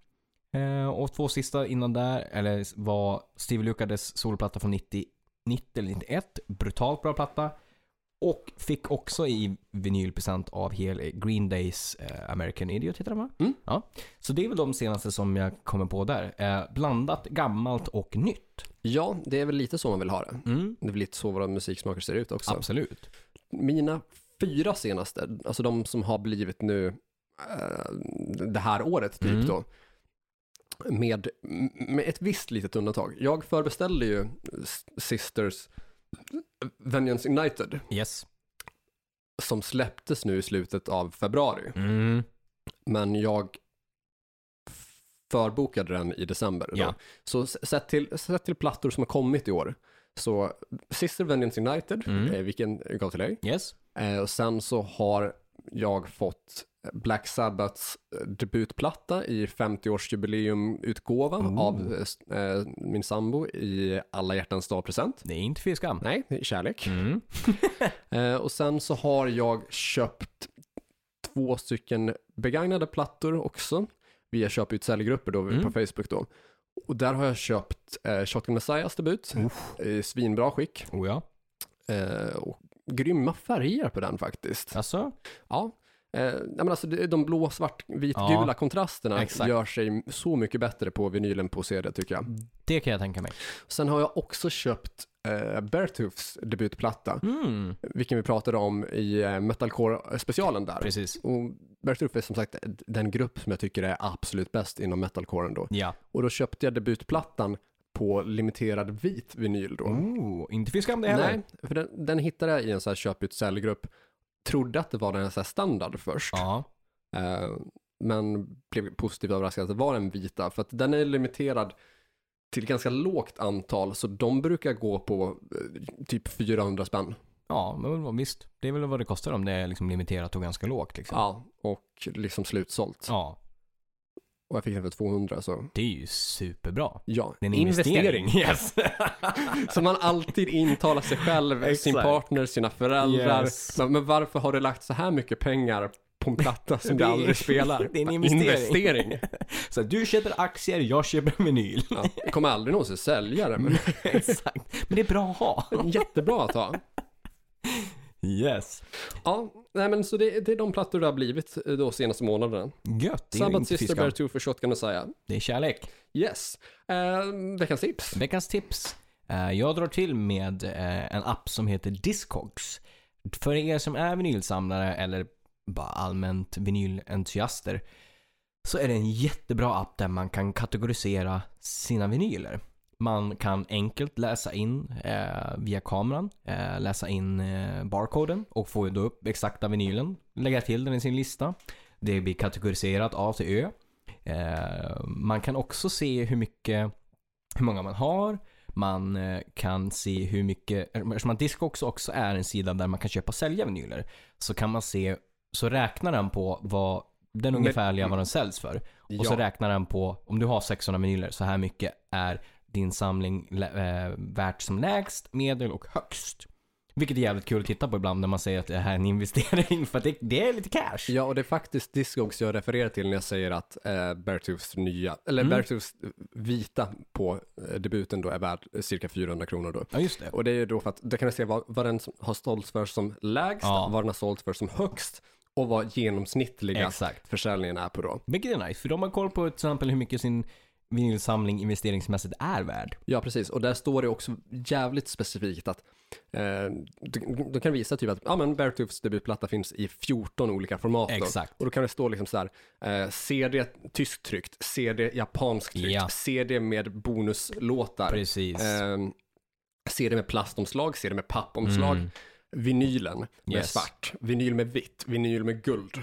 Eh, och två sista innan där, eller var Steve Lukades soloplatta från 90, 90 eller 91. Brutalt bra platta. Och fick också i vinylpresent av Heli Green Days eh, American Idiot heter den va? Mm. Ja. Så det är väl de senaste som jag kommer på där. Eh, blandat gammalt och nytt. Ja, det är väl lite så man vill ha det. Mm. Det är väl lite så våra musiksmaker ser ut också. Absolut. Mina fyra senaste, alltså de som har blivit nu eh, det här året typ Mm. då. Med, med ett visst litet undantag. Jag förbeställde ju Sisters Vengeance United Yes. som släpptes nu i slutet av februari. Mm. Men jag förbokade den i december. Ja. Så sett till, sett till plattor som har kommit i år. Så Sister Vengeance United, Mm. eh, vilken jag gav till dig. Yes. Eh, och sen så har jag fått Black Sabbaths eh, debutplatta i 50-årsjubileumutgåva Oh. av eh, min sambo i alla hjärtans dag-present. Det är inte fy skam. Nej, det är kärlek. Mm. [LAUGHS] Eh, och sen så har jag köpt två stycken begagnade plattor också via köp ut säljgrupper då Mm. på Facebook då. Och där har jag köpt eh, Shotgun Messiahs debut i svinbra skick. Oh ja. Eh, och grymma färger på den faktiskt. Alltså? Ja. Eh, men alltså de blå, svart, vit, Ja, gula kontrasterna exakt. gör sig så mycket bättre på vinylen på CD tycker jag. Det kan jag tänka mig. Sen har jag också köpt eh, Beartooths debutplatta, Mm. vilken vi pratade om i eh, Metalcore-specialen där. Precis. Och Beartooth är som sagt den grupp som jag tycker är absolut bäst inom metalcoren då. Ja. Och då köpte jag debutplattan på limiterad vit vinyl då. Oh, inte skam det heller. Nej, för den, den hittade jag i en så här köp ut säljgrupp. Trodde att det var den här standard först. Ja. Eh, men blev positivt överraskad att det var den vita. För att den är limiterad till ganska lågt antal. Så de brukar gå på eh, typ 400 spänn. Ja, men visst. Det är väl vad det kostar om det är liksom limiterat och ganska lågt liksom. Ja, och liksom slutsålt. Ja, Och jag fick den för 200 så det är ju superbra. ja, Det är en investering. [LAUGHS] Yes. [LAUGHS] Så man alltid intalar sig själv, sin partner, sina föräldrar. Yes. Men, men varför har du lagt så här mycket pengar på en platta som du [LAUGHS] aldrig spelar? det är en investering. investering. Så du köper aktier, jag köper vinyl. Ja, jag kommer aldrig någonsin sälja det, men Exakt. Men det är bra att ha. jättebra att ha. Yes. Ja, nej men så det, det är de plattor det har blivit eh, då senaste månaderna. Gött. Sabbath Sister. Bear 2 för Shotgun Messiah. det är kärlek. Yes. Eh, veckans tips. Veckans tips. Eh, Jag drar till med eh, en app som heter Discogs. För er som är vinylsamlare eller bara allmänt vinylentusiaster så är det en jättebra app där man kan kategorisera sina vinyler. Man kan enkelt läsa in eh, via kameran, eh, läsa in eh, barkoden och få då upp exakta vinylen, lägga till den i sin lista. Det blir kategoriserat A till Ö. Eh, man kan också se hur mycket, hur många man har. Man eh, kan se hur mycket, eftersom att Discogs också är en sida där man kan köpa och sälja vinyler, så kan man se, så räknar den på vad den ungefärliga vad den säljs för. Och så Ja. räknar den på, om du har 600 vinyler, så här mycket är din samling eh, värt som lägst, medel och högst. Vilket är jävligt kul att titta på ibland när man säger att det här är en investering, för att det, det är lite cash. Ja, och det är faktiskt Discogs jag refererar till när jag säger att eh, Beartooths nya, eller Mm. Beartooths vita på eh, debuten då är värd cirka 400 kronor då. Ja, just det. Och det är ju då för att där kan du se vad, vad den har sålts för som lägst, Ja. vad den har sålts för som högst och vad genomsnittliga Exakt. försäljningen är på då. Vilket är nice, för de har koll på till exempel hur mycket sin vinylsamling investeringsmässigt är värd. Ja, precis. Och där står det också jävligt specifikt att eh, du, du kan visa typ att ja, men Beartooths debutplatta finns i 14 olika format. Exakt. Och då kan det stå liksom så här, eh, CD tysktryckt, CD japansktryckt, Ja. CD med bonuslåtar, Precis. eh, CD med plastomslag, CD med pappomslag, Mm. vinylen med Yes. svart, vinyl med vitt, vinyl med guld,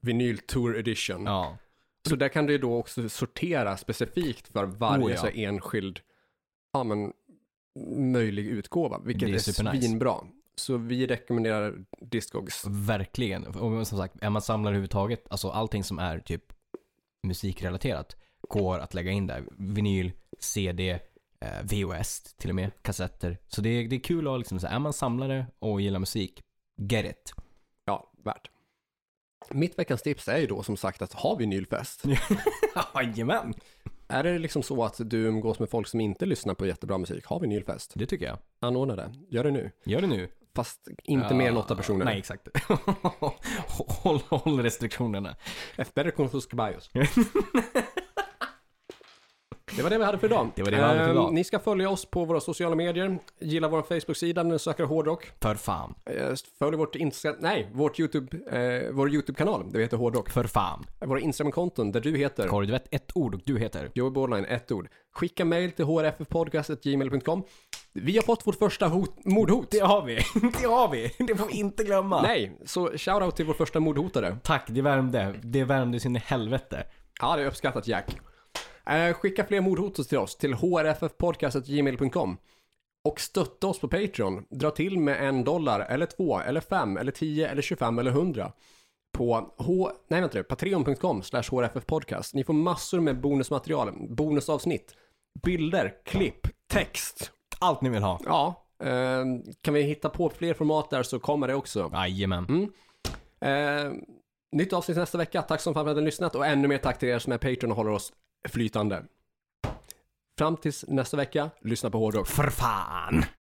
vinyl tour edition. Ja. Så där kan du då också sortera specifikt för varje Oh, ja. så enskild ja, men, möjlig utgåva, vilket är är, svinbra. Så vi rekommenderar Discogs. Verkligen. Och som sagt, är man samlare överhuvudtaget, alltså allting som är typ musikrelaterat går att lägga in där. Vinyl, CD, eh, VHS till och med, kassetter. Så det är, det är kul att liksom, så här, är man samlare och gillar musik, get it. Ja, värt. Mitt veckans tips är ju då som sagt att ha vinylfest. [LAUGHS] Jajamän! är det liksom så att du umgås med folk som inte lyssnar på jättebra musik, ha vinylfest. Det tycker jag. Anordna det. Gör det nu. Gör det nu. Fast inte mer än åtta personer. Nej, exakt. [LAUGHS] håll, håll restriktionerna. Efter Consus Caballos. [LAUGHS] Det var det vi hade för idag. Det var det vi hade för idag. Ehm, Ni ska följa oss på våra sociala medier. Gilla vår Facebook-sida när ni söker hårdrock. För fan. Eh, Följ vårt Instagram, nej, vårt YouTube, eh, vår YouTube-kanal där vi heter hårdrock. För fan. Våra Instagram-konton där du heter vet ett ord och du heter? Joey Borderline, ett ord. Skicka mail till hrffpodcast.gmail.com. Vi har fått vårt första hot, mordhot. Det har vi. [LAUGHS] Det har vi. Det får vi inte glömma. Nej, så shoutout till vår första mordhotare. Tack, det värmde. Det värmde sin i helvete. Ja, det är uppskattat Jack. Eh, skicka fler mordhot till oss till hrffpodcast.gmail.com. Och stötta oss på Patreon. Dra till med en dollar, eller två, eller fem, eller tio, eller 25, eller hundra. på H, nej vänta nu, patreon.com slash hrffpodcast. Ni får massor med bonusmaterial, bonusavsnitt, bilder, klipp, text. Allt ni vill ha. Ja, eh, kan vi hitta på fler format där så kommer det också. Jajamän. Eh, nytt avsnitt nästa vecka. Tack så fan för att ni har lyssnat och ännu mer tack till er som är Patreon och håller oss flytande. Fram tills nästa vecka, lyssna på hårdrock. För fan!